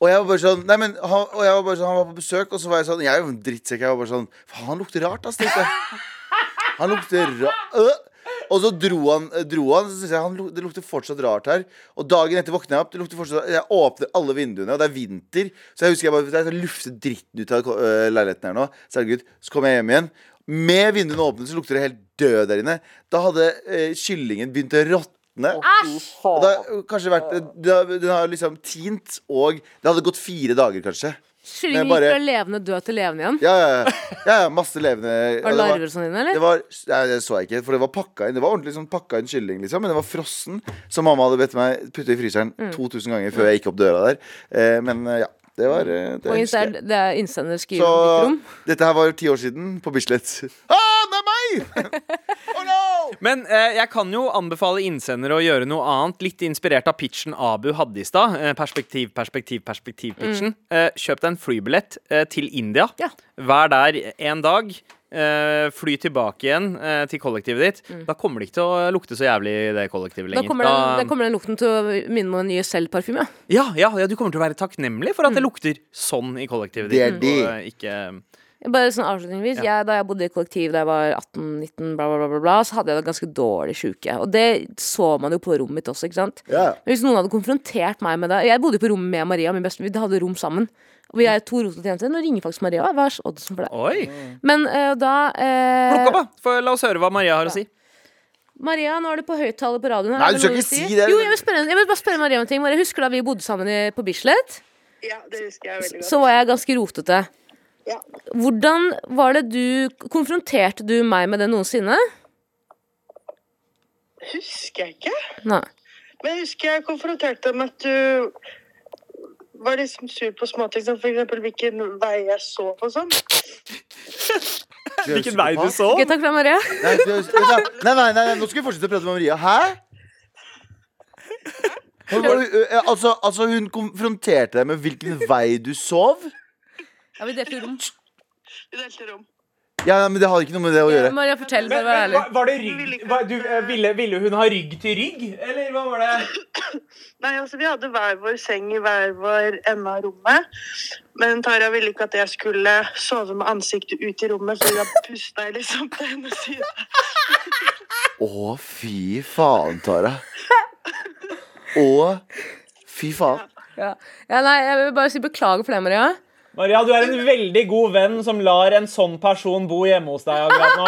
Og jeg var bare sånn Nei, men han, og jeg var bare sånn, han var på besøk, og så var jeg sånn Jeg er jo en drittsekk. Jeg var bare sånn Faen, han lukter rart, ass, tenkte jeg. Han lukter rart øh. Og så dro han, dro han så syns jeg han, det lukter fortsatt rart her. Og dagen etter våkner jeg opp. Det lukter fortsatt Jeg åpner alle vinduene, og det er vinter. Så jeg husker jeg bare jeg lufter dritten ut av øh, leiligheten her nå. Herregud, så kommer jeg hjem igjen. Med vinduene åpne så lukter det helt død der inne. Da hadde øh, kyllingen begynt å råtne. Det har kanskje vært det har, Den har liksom tint, og det hadde gått fire dager, kanskje. Bare- gikk fra levende død til levende igjen. Ja, ja, ja. ja, ja masse levende Var det det larver og sånn inne, det eller? var, nei, det så jeg ikke, for det var pakka inn Det var ordentlig sånn pakka inn kylling, liksom, men det var frossen. Som mamma hadde bedt meg putte i fryseren Mm. 2000 ganger før jeg gikk opp døra der. Eh, men eh, ja, det var eh, det Og innsender, det er innsender skriver om ditt rom. dette her var ti år siden, på Bislett. Ah, er oh no! Men eh, jeg kan jo anbefale innsendere å gjøre noe annet, litt inspirert av pitchen Abu hadde i stad. Eh, perspektiv, perspektiv, perspektiv-pitchen. Eh, kjøp deg en flybillett eh, til India. Ja. Vær der en dag. Eh, fly tilbake igjen til kollektivet ditt. Da kommer det ikke til å lukte så jævlig i det kollektivet Da lenger. kommer, den, da kommer den lukten til å minne om en ny Selv-parfyme. ja, ja, ja, du kommer til å være takknemlig for at det lukter sånn i kollektivet Det er ditt. det. og, ikke Bare sånn avslutningsvis jeg, Da jeg bodde i kollektiv da jeg var 18-19, bla, bla, bla, bla, bla, så hadde jeg det ganske dårlig sjuke. Og det så man jo på rommet mitt også, ikke sant. Ja. Men hvis noen hadde konfrontert meg med det Jeg bodde jo på rommet med Maria, min beste Vi hadde rom sammen. Og vi er to rotete jenter. Nå ringer faktisk Maria. Hva er oddsen for det? Oi! Men uh, da uh, Plukk opp, da! La oss høre hva Maria har å si. Maria, nå er du på høyttaler på radioen. Nei, du skal ikke si det. Jo, jeg vil, spørre, jeg vil bare spørre Maria om en ting. Maria, husker du da vi bodde sammen i, på Bislett? Ja, det husker jeg veldig godt. Så var jeg ganske rotete. Ja. Hvordan var det du Konfronterte du meg med det noensinne? Husker jeg ikke. Nei. Men jeg husker jeg konfronterte med at du var liksom sur på småting, som eksempel hvilken vei jeg så og sånn. Hvilken vei du så? Okay, takk for det, Maria. Nei, nei, nei, nei, nei, nå skal vi fortsette å prate med Maria. Hæ? Hun, var, du- ø, altså, altså, hun konfronterte deg med hvilken vei du sov? Ja, vi delte rom. Vi delte rom. Ja, men Det hadde ikke noe med det å gjøre. Maria, fortell. Bare vær ærlig. var det rygg var, du, eh, ville, ville hun ha rygg til rygg, eller hva var det? Nei, altså Vi hadde hver vår seng i hver vår ende av rommet. Men Tara ville ikke at jeg skulle sove med ansiktet ut i rommet, så da pusta jeg liksom til hennes side. Å, fy faen, Tara. Å, fy faen. Ja. ja, nei, jeg vil bare si beklager for det, Maria. Maria, du er en veldig god venn som lar en sånn person bo hjemme hos deg akkurat nå.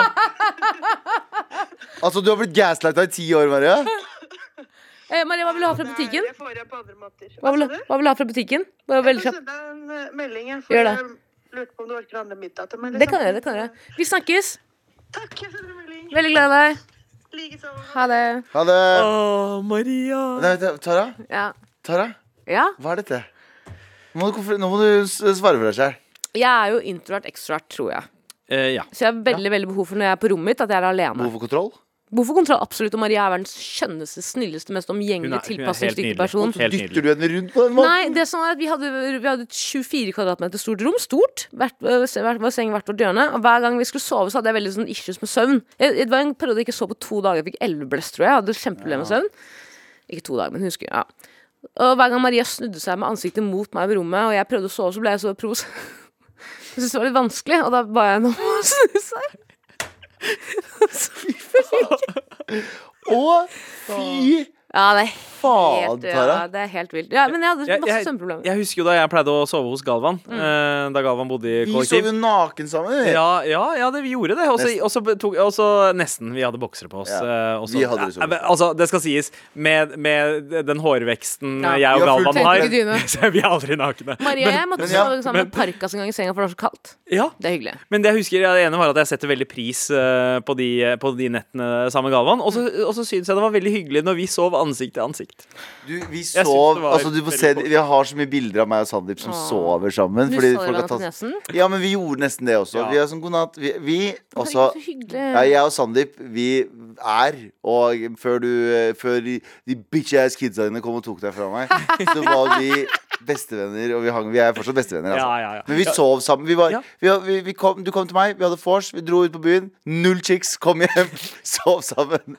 Altså, du har blitt gaslighta i ti år, Maria. Eh, Maria, hva vil du ha fra butikken? Det får jeg på andre måter. Hva vil, du? hva vil du ha fra butikken? Bare veldig Jeg får sende en eh, melding. Jeg, Gjør det. jeg lurte på om du orker å handle middag til meg. Det kan jeg gjøre. det kan jeg gjøre Vi snakkes. Takk, jeg sender melding. Veldig glad i deg. Likeså. Ha det. Ha det. Å, Maria. Nei, Tara, Ja. Tara, ja. hva er dette? Nå må du, nå må du svare for deg sjøl. Jeg er jo introvert extrovert, tror jeg. Eh, ja. Så jeg har veldig veldig behov for når jeg er på rommet mitt, at jeg er alene. Behov for kontroll? Behov for kontroll, absolutt. Og Maria er verdens skjønneste, snilleste, mest omgjengelig, tilpasningsdyktige person. Helt Dytter du henne rundt på den måten? Nei, det som var at vi hadde, vi hadde et 24 kvadratmeter stort rom. Stort. Hvert, øh, hvert, hvert seng hvert vårt hjørne. Og hver gang vi skulle sove, så hadde jeg veldig sånn issues med søvn. Jeg, det var en periode jeg ikke sov på to dager. Jeg fikk elveblest, tror jeg. Jeg hadde kjempeproblemer med søvn. Ikke to dager, men husker ja. Og hver gang Maria snudde seg med ansiktet mot meg ved rommet, og jeg prøvde å sove, så ble jeg så pros. Jeg syntes det var litt vanskelig, og da ba jeg henne om å snu seg. Å, fy Ja, det er helt, ja, det er helt vilt. Ja, men jeg hadde masse jeg, søvnproblemer. jeg husker jo da jeg pleide å sove hos Galvan. eh, da Galvan bodde i kollektiv. Vi sov jo naken sammen. vi. Ja, ja, ja det, vi gjorde det. Og så- Nesten. Og og. Vi hadde boksere på oss. Ja, Også, vi hadde det. Ja, men, altså, det skal sies, med, med den hårveksten Ja. jeg og Galvan har, så er vi aldri nakne. Maria, jeg måtte sove sammen med Parkas en gang i senga, for det var så kaldt. Ja, Det er hyggelig. Men det jeg husker, ja, det ene var at jeg setter veldig pris eh, på, de, på de nettene sammen med Galvan. Og så, syns jeg det var veldig hyggelig når vi sov ansikt til ansikt. Du, vi sov altså, du får se. Vi har så mye bilder av meg og Sandeep som Åh. sover sammen. Fordi Nussa folk har på tatt nesen? Ja, men vi gjorde nesten det også. Ja. Vi er sånn god natt. Vi, vi også ja, Jeg og Sandeep, vi er Og før du Før de, de bitch-ass kidsa dine kom og tok deg fra meg, så var vi bestevenner. Og vi, hang, vi er fortsatt bestevenner. Altså. Ja, ja, ja. Men vi sov sammen. Vi var, Ja. vi, vi, vi kom, du kom til meg, vi hadde vors, vi dro ut på byen. Null chicks, kom hjem, sov sammen.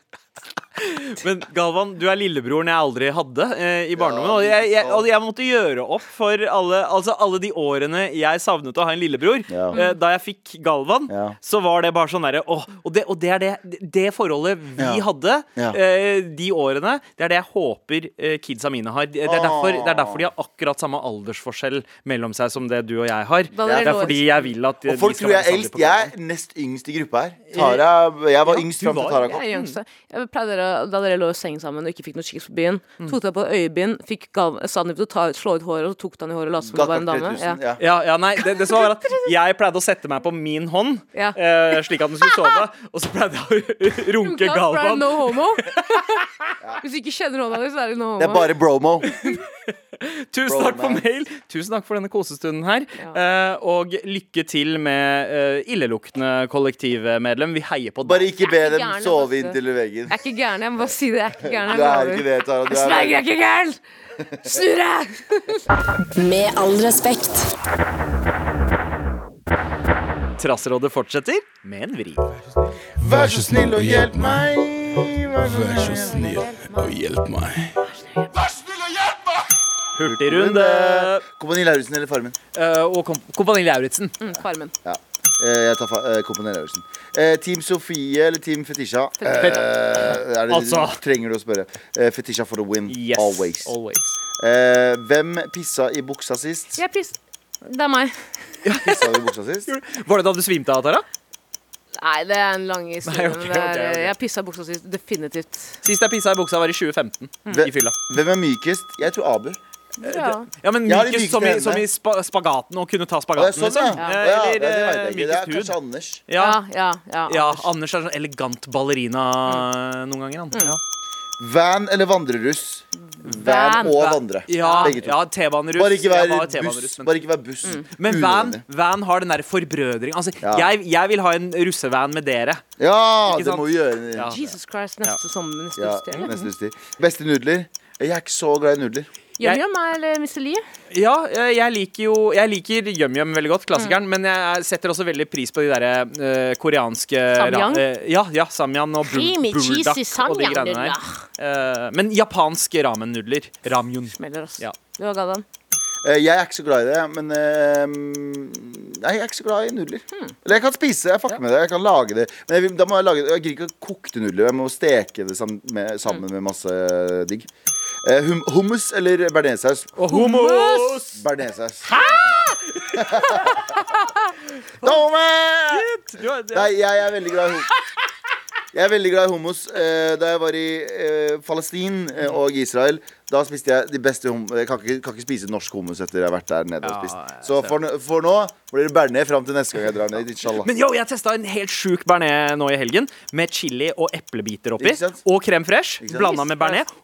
Men Galvan, du er lillebroren jeg aldri hadde eh, i barndommen. og, jeg, jeg, og jeg måtte gjøre opp for alle, altså alle de årene jeg savnet å ha en lillebror. Ja. Eh, da jeg fikk Galvan, Ja. så var det bare sånn derre og, det, og det er det, det forholdet vi Ja. hadde eh, de årene, det er det jeg håper eh, kidsa mine har. Det er, derfor, det er derfor de har akkurat samme aldersforskjell mellom seg som det du og jeg har. Det er fordi jeg vil at Og folk tror jeg er eldst. Jeg er nest yngst i gruppa her. Tara, jeg var Ja, yngst fram til Tara kom. Jeg. Jeg pleide dere, da dere lå i seng sammen og ikke fikk noe chicks på byen, Mm. tok dere på øyebind, fikk Gal- Sandeep til å ta slå ut håret, og så tok han i håret og lot som det var en dame. Ja. ja. Ja, nei, det, det som var at Jeg pleide å sette meg på min hånd, Ja. eh, slik at den skulle sove. Og så pleide jeg å runke Galvan. No homo. Hvis du ikke kjenner hånda di, så er det no homo. Det er bare bromo. Tusen takk for mail. Tusen takk for denne kosestunden her. Uh, og lykke til med uh, illeluktende kollektivmedlem. Vi heier på Bare ikke be er dem sove du. inntil veggen. Jeg er ikke gæren, jeg må bare si det. Jeg er ikke gæren. Du er ikke det, Tara. Du Sverger, jeg er er ikke gæren! Snurre! Med all respekt. Trasserådet fortsetter med en vri. Vær så snill og hjelp meg. Vær så snill og hjelp meg. Hurtigrunde. Kompani Lauritzen eller Farmen? Eh, og kom Kompani Lauritzen. Mm, Farmen. Ja. Eh, Jeg tar fa eh, Kompani Lauritzen. Eh, Team Sofie eller Team Fetisha? Eh, er det, Altså. Trenger du å spørre. Eh, Fetisha for the win. Yes. Always. Always. Eh, hvem pissa i buksa sist? Jeg pris... Det er meg. Pissa i buksa sist? Var det da du svimte av, Tara? Nei, det er en lang historie. Nei, ok, men det er, ok, ok. Jeg pissa buksa sist. Definitivt. Sist jeg pissa i buksa, var i 2015. Ve- I fylla. Hvem er mykest? Jeg tror Abu. Ja. Ja, men har mykest som, i- som i spa spagaten, å kunne ta spagaten, sånn, liksom. Eh, ja, Eller eh, mykest kanskje hud. Anders. Ja. Ja, ja, ja. Ja, Anders. Anders er sånn elegant ballerina noen ganger. Han. Ja. Van eller vandreruss? Van Van. og vandre. Ja, ja T-baneruss. Bare ikke være buss. Men- Bare ikke være buss. Men van, van har den der forbrødring. Altså, Ja. jeg, jeg vil ha en russevan med dere. Ja, Ikke det sant? må vi gjøre. Ja. Jesus Christ, neste sommer. Neste Ja, neste. Beste nudler? Jeg er ikke så glad i nudler. Yum eller Mr. Lee? Ja, eh, jeg liker jo Jeg liker yum-yum veldig godt, klassikeren, men jeg setter også veldig pris på de derre uh, koreanske Samyang? Uh, ja, ja, samyang og bul Creamy buldak cheesy og de greiene der. Eh, men japanske ramen-nudler. Ramyun. Smeller, ass. Ja. Du har Galvan. Eh, Jeg er ikke så glad i det, men Nei, jeg er ikke så glad i nudler. Eller jeg kan spise, jeg fucker med det. Jeg kan lage det. Men jeg, da må jeg lage det Jeg gidder ikke å kokte nudler. Jeg må steke det sammen med, sammen med masse digg. Eh, hum, hummus eller bearnéssaus? Hummus! Bearnéssaus. Du Nei, jeg er veldig glad i hummus. Jeg er veldig glad i hummus. Eh, da jeg var i eh, eh, og Israel, da spiste jeg de beste hummus Jeg kan ikke, kan ikke spise norsk hummus etter jeg har vært der nede og spist. Så for, for nå blir det bearnés fram til neste gang jeg drar ned. Inshallah. Men yo, jeg testa en helt sjuk bearnés nå i helgen, med chili og eplebiter oppi. Og crème fresh blanda med bearnés.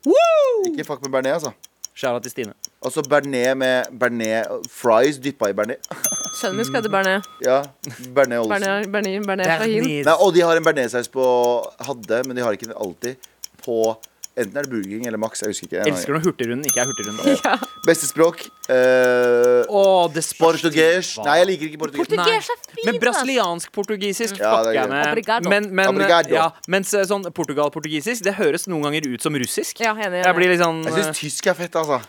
Ikke fuck med bearnés, altså. Skjæra til Stine. Og så bearnés med bearnés fries dyppa i bearnés. Sønnen min skal hete Bernet. Ja, bearnés Olsen. Bernet, Bernet, Bernet Shahin. Bearnés. Nei, og de har en bearnéssaus på Hadde, men de har ikke den alltid. På Enten er det Burger King eller Max. Jeg husker ikke. Elsker når Hurtigrunden ikke er Hurtigrunden. Beste språk? Uh, oh, Portugis. hva. Nei, jeg liker ikke portugis. Portugis er fint, Men brasiliansk-portugisisk Ja, fucker det er jeg med. Obrigado. Men, men, Obrigado. ja, mens eh, sånn Portugal-portugisisk, det høres noen ganger ut som russisk. Ja, enig, enig. Jeg blir litt sånn Jeg syns tysk er fett, altså.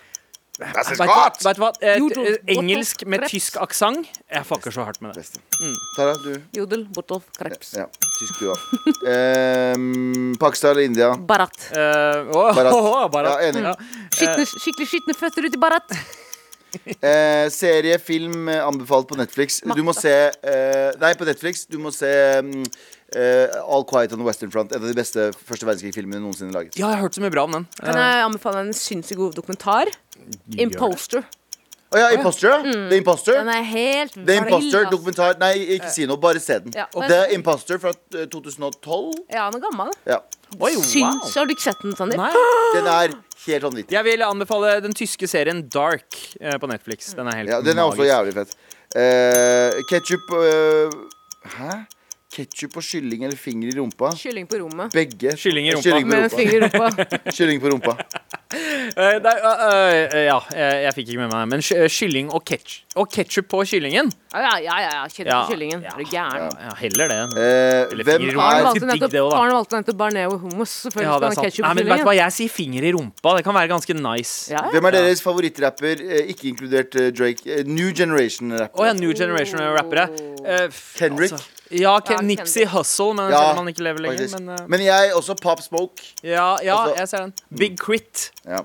Vet du hva? Vet du hva? Eh, Jodel, eh, engelsk med kreps. tysk aksent. Jeg fucker så hardt med det. Beste. Tara, du. Jodel, bottle, kreps. Ja, tysk du òg. Um, Pakistan eller India? Barat. Eh, åh, Barat. åh, Barat. Ja, enig. Ja. Skitne, skikkelig skitne føtter ut i Barat. Eh, serie, film eh, anbefalt på Netflix. Du må se eh, Nei, på Netflix. Du må se mm, eh, All Quiet on the Western Front. En av de beste første verdenskrig-filmene noensinne laget. Ja, jeg har hørt så mye bra om den. Kan jeg anbefale en sinnssykt god dokumentar? Imposter. Å ja, Imposter, ja. The Imposter. Den er helt The Imposter, dokumentar Nei, ikke si noe, bare se den. Ja, men- The Imposter fra eh, 2012. Ja, den er gammel. Ja. Oi, wow. Syns, Har du ikke sett den, Sandeep? Nei. Den er helt vanvittig. Jeg vil anbefale den tyske serien Dark eh, på Netflix. Den er helt Ja, den er også jævlig fett. Uh, Ketsjup Hæ? Ketsjup og kylling eller finger i rumpa? Kylling på rommet. Begge. Kylling i rumpa. Kylling på Med rumpa. finger i rumpa. Kylling på rumpa. Eh, nei, eh, eh, ja, jeg, jeg fikk ikke med meg det. Men ky- kylling og ketchup, og ketsjup på kyllingen? Ja, ja, ja. ja. Kjøtt Ja. på kyllingen. Ja. Er du gæren? Ja, heller det. Eh, Eller hvem finger i Faren rumpa. er valgte digg nettopp det også, da. faren valgte nettopp barneo og hummus. Selvfølgelig Ja, det skal han ha sant. ketchup Nei, på men vet du hva, kyllingen. jeg sier finger i rumpa. Det kan være ganske nice. Ja, ja. Hvem er deres favorittrapper, eh, ikke inkludert eh, Drake? Eh, New Generation-rapper. Å ja, New Generation rappere. Eh, f- Kendrick? altså, ja, Ken, Nipsey Hussle, men Ja, selv om han ikke lever lenger. faktisk. Men, uh, Men jeg også Pop Smoke. ja, ja, også. jeg ser den. Big Crit. Ja.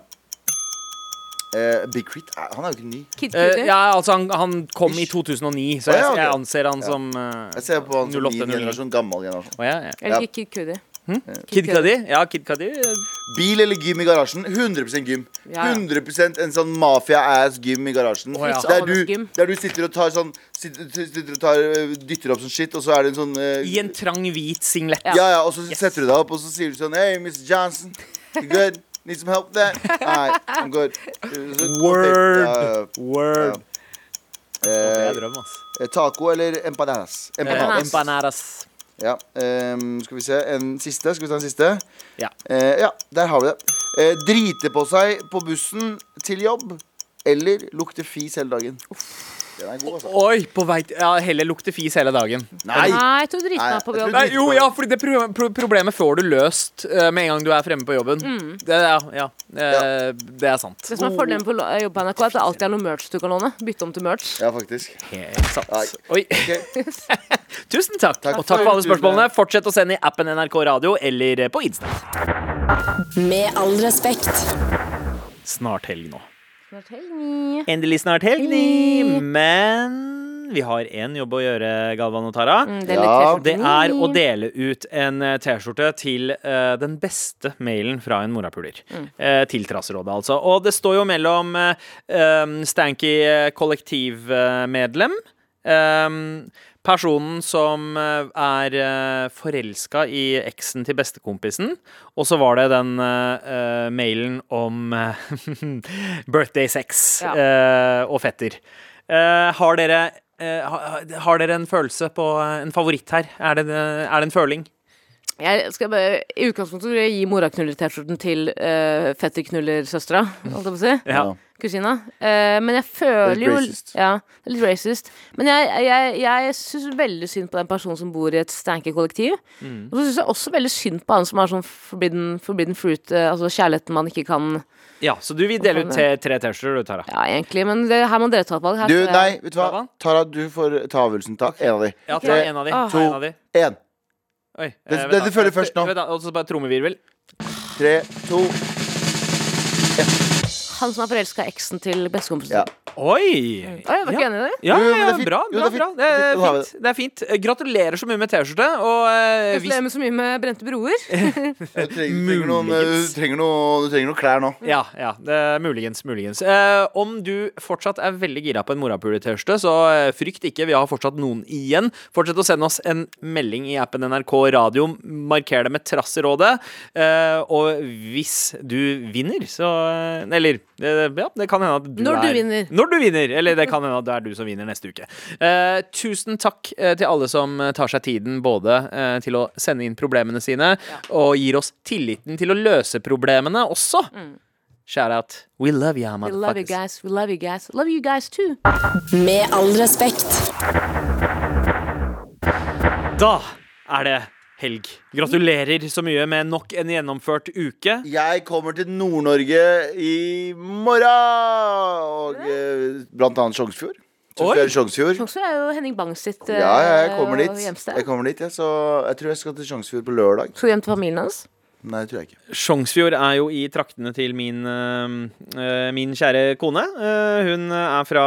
Uh, Big Crit, han er jo ikke ny. Kid uh, ja, altså, han, han kom i 2009, så oh, ja, okay. jeg anser han som uh, Jeg ser på han som 08, min generasjon, gammel generasjon. Oh, ja, ja. Jeg liker Kid Cudi. Kid Cudi? Ja, Kid Cudi. eh, Bil eller gym i garasjen? 100 gym. Ja, ja. 100% en sånn mafia-ass gym i garasjen. Oh, ja. der, du, der du sitter og tar sånn sitter, sitter og tar, øh, dytter opp sånn shit, og så er det en sånn uh, I en trang, hvit singlet. ja. ja, og så setter du deg opp, og så sier du sånn Hey, Mr. Johnson, you good? Need some help there? Nei, I'm good. Så- Word. Ja, Word. ja. Det er Eh, drøm, ass. taco eller empanadas? Eh, Empanadas. Empanadas. Ja, ehm, skal vi se. En siste. Skal vi ta en siste? Ja. Eh, ja, der har vi det. Eh, drite på seg på bussen til jobb eller lukte fis hele dagen. Den er god, altså. Oi, på vei til Ja, heller lukte fis hele dagen. Nei! Nei, jeg tror driten Nei, er på jeg jobb. tror Nei, jo, ja, fordi det pro pro problemet får du løst eh, med en gang du er fremme på jobben. Det, ja, ja, eh, det er sant. Det som er fordelen på lo- jobb på NRK, er at det alltid er noe merch du kan låne. Bytte om til merch. Ja, faktisk. Helt sant. Oi. Ok. Tusen takk. Takk Og takk for for alle spørsmålene. Fortsett å sende i appen NRK Radio eller på Insta. Med all respekt. Snart helg nå. Hei. Endelig snart helg, ni. Men vi har én jobb å gjøre, Galvan og Tara. Mm, det Ja. Det er å dele ut en eh, T-skjorte til uh, den beste mailen fra en morapuler. Eh, til Trasserådet, altså. Og det står jo mellom uh, um, Stanky kollektivmedlem. Um, personen som eh, er uh, forelska i eksen til bestekompisen. Og så var det den eh, eh, mailen om eh, birthday sex Ja. uh, og fetter. Uh, har dere eh, har dere en følelse på eh, en favoritt her? Er det, er det en føling? Jeg skal bare, I utgangspunktet vil jeg gi moraknuller-T-skjorten til uh, fetterknullersøstera, holdt jeg på å si. Ja. Kusina. Uh, men jeg føler Litt jo racist. Ja, litt racist. Men jeg, jeg, jeg syns veldig synd på den personen som bor i et stanky kollektiv. Mm. Og så syns jeg også veldig synd på han som har sånn forbidden, forbidden fruit, uh, altså kjærligheten man ikke kan Ja, Så du vil dele ut tre T-skjorter, du, Tara? Ja, egentlig, men det, her må dere ta et valg. Her Du, jeg- nei, vet du hva? Tara, du får ta avgjørelsen. takk. en av de. Ja, ta en av de. Ah. Ta en av de. Én. Oi, Det- eh, det- det følger først nå. Og så bare trommevirvel. Tre, to Han som er forelska i eksen til bestekompisen. Ja. Oi! Oi, var ikke Ja. enig i det? Ja, ja, det fint. bra. Bra, det bra. fint. Det er har fint. Det er fint. Eh, Gratulerer så mye med T-skjorte. Eh, hvis Gratulerer med så mye med brente broer. Du trenger, du trenger, noen, eh, du trenger, noen, du trenger noe klær nå. Ja, ja, det muligens, muligens. Eh, om du fortsatt er veldig gira på en morapule-T-skjorte, så frykt ikke, vi har fortsatt noen igjen. Fortsett å sende oss en melding i appen NRK Radio. Marker det med Trasserådet. Eh, og hvis du vinner, så Eller, eh, ja, det kan hende at du Når du er vinner. Når du vinner. Eller det kan hende at det er du som vinner neste uke. Eh, tusen takk eh, til alle som eh, tar seg tiden både eh, til å sende inn problemene sine, og gir oss tilliten til å løse problemene også. Shout out. We love you, We love you guys. We love you guys. Love you guys too. Med all respekt. Da er det helg. Gratulerer så mye med nok en gjennomført uke. Jeg kommer til Nord-Norge i morgen! Og eh, blant annet Sjongsfjord. Sjongsfjord. Sjongsfjord er jo Henning Bang sitt eh, Ja, ja, jeg kommer dit. hjemsted. Jeg kommer dit, ja, så jeg tror jeg skal til Sjongsfjord på lørdag. Skal du hjem til familien hans? Nei, det tror jeg ikke. Sjongsfjord er jo i traktene til min, øh, øh, min kjære kone. Øh, hun er fra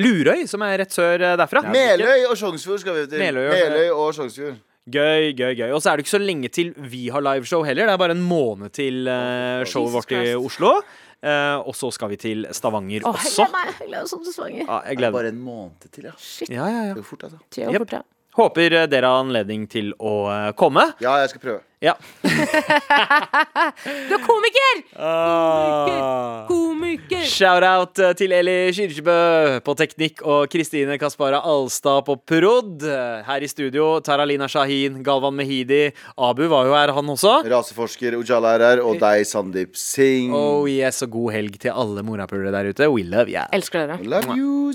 Lurøy, som er rett sør øh, derfra. Meløy og Sjongsfjord skal vi til. Meløy og- Meløy og Sjongsfjord. Gøy, gøy, gøy. Og så er det ikke så lenge til vi har liveshow heller. Det er bare en måned til uh, showet vårt i Oslo. Uh, og så skal vi til Stavanger Åh, jeg også. gleder meg. Jeg gleder meg sånn til Stavanger. Ja, jeg Det er bare en måned til, ja. Ja, ja, ja. Det går fort, altså. Tida går fort, ja. Håper eh, dere har anledning til å komme. Ja, jeg skal prøve. Ja. Du er komiker! Komiker! Komiker! Shout-out eh, til Eli Kyrkjebø på teknikk og Kristine Kaspara Alstad på prod. Eh, Her i studio Taralina Shahin, Galvan Mehidi. Abu var jo her, han også. Raseforsker Ujala er her, og deg, Sandeep Singh. Oh yes, og god helg til alle morapulere der ute. We love you. Elsker dere. Love you.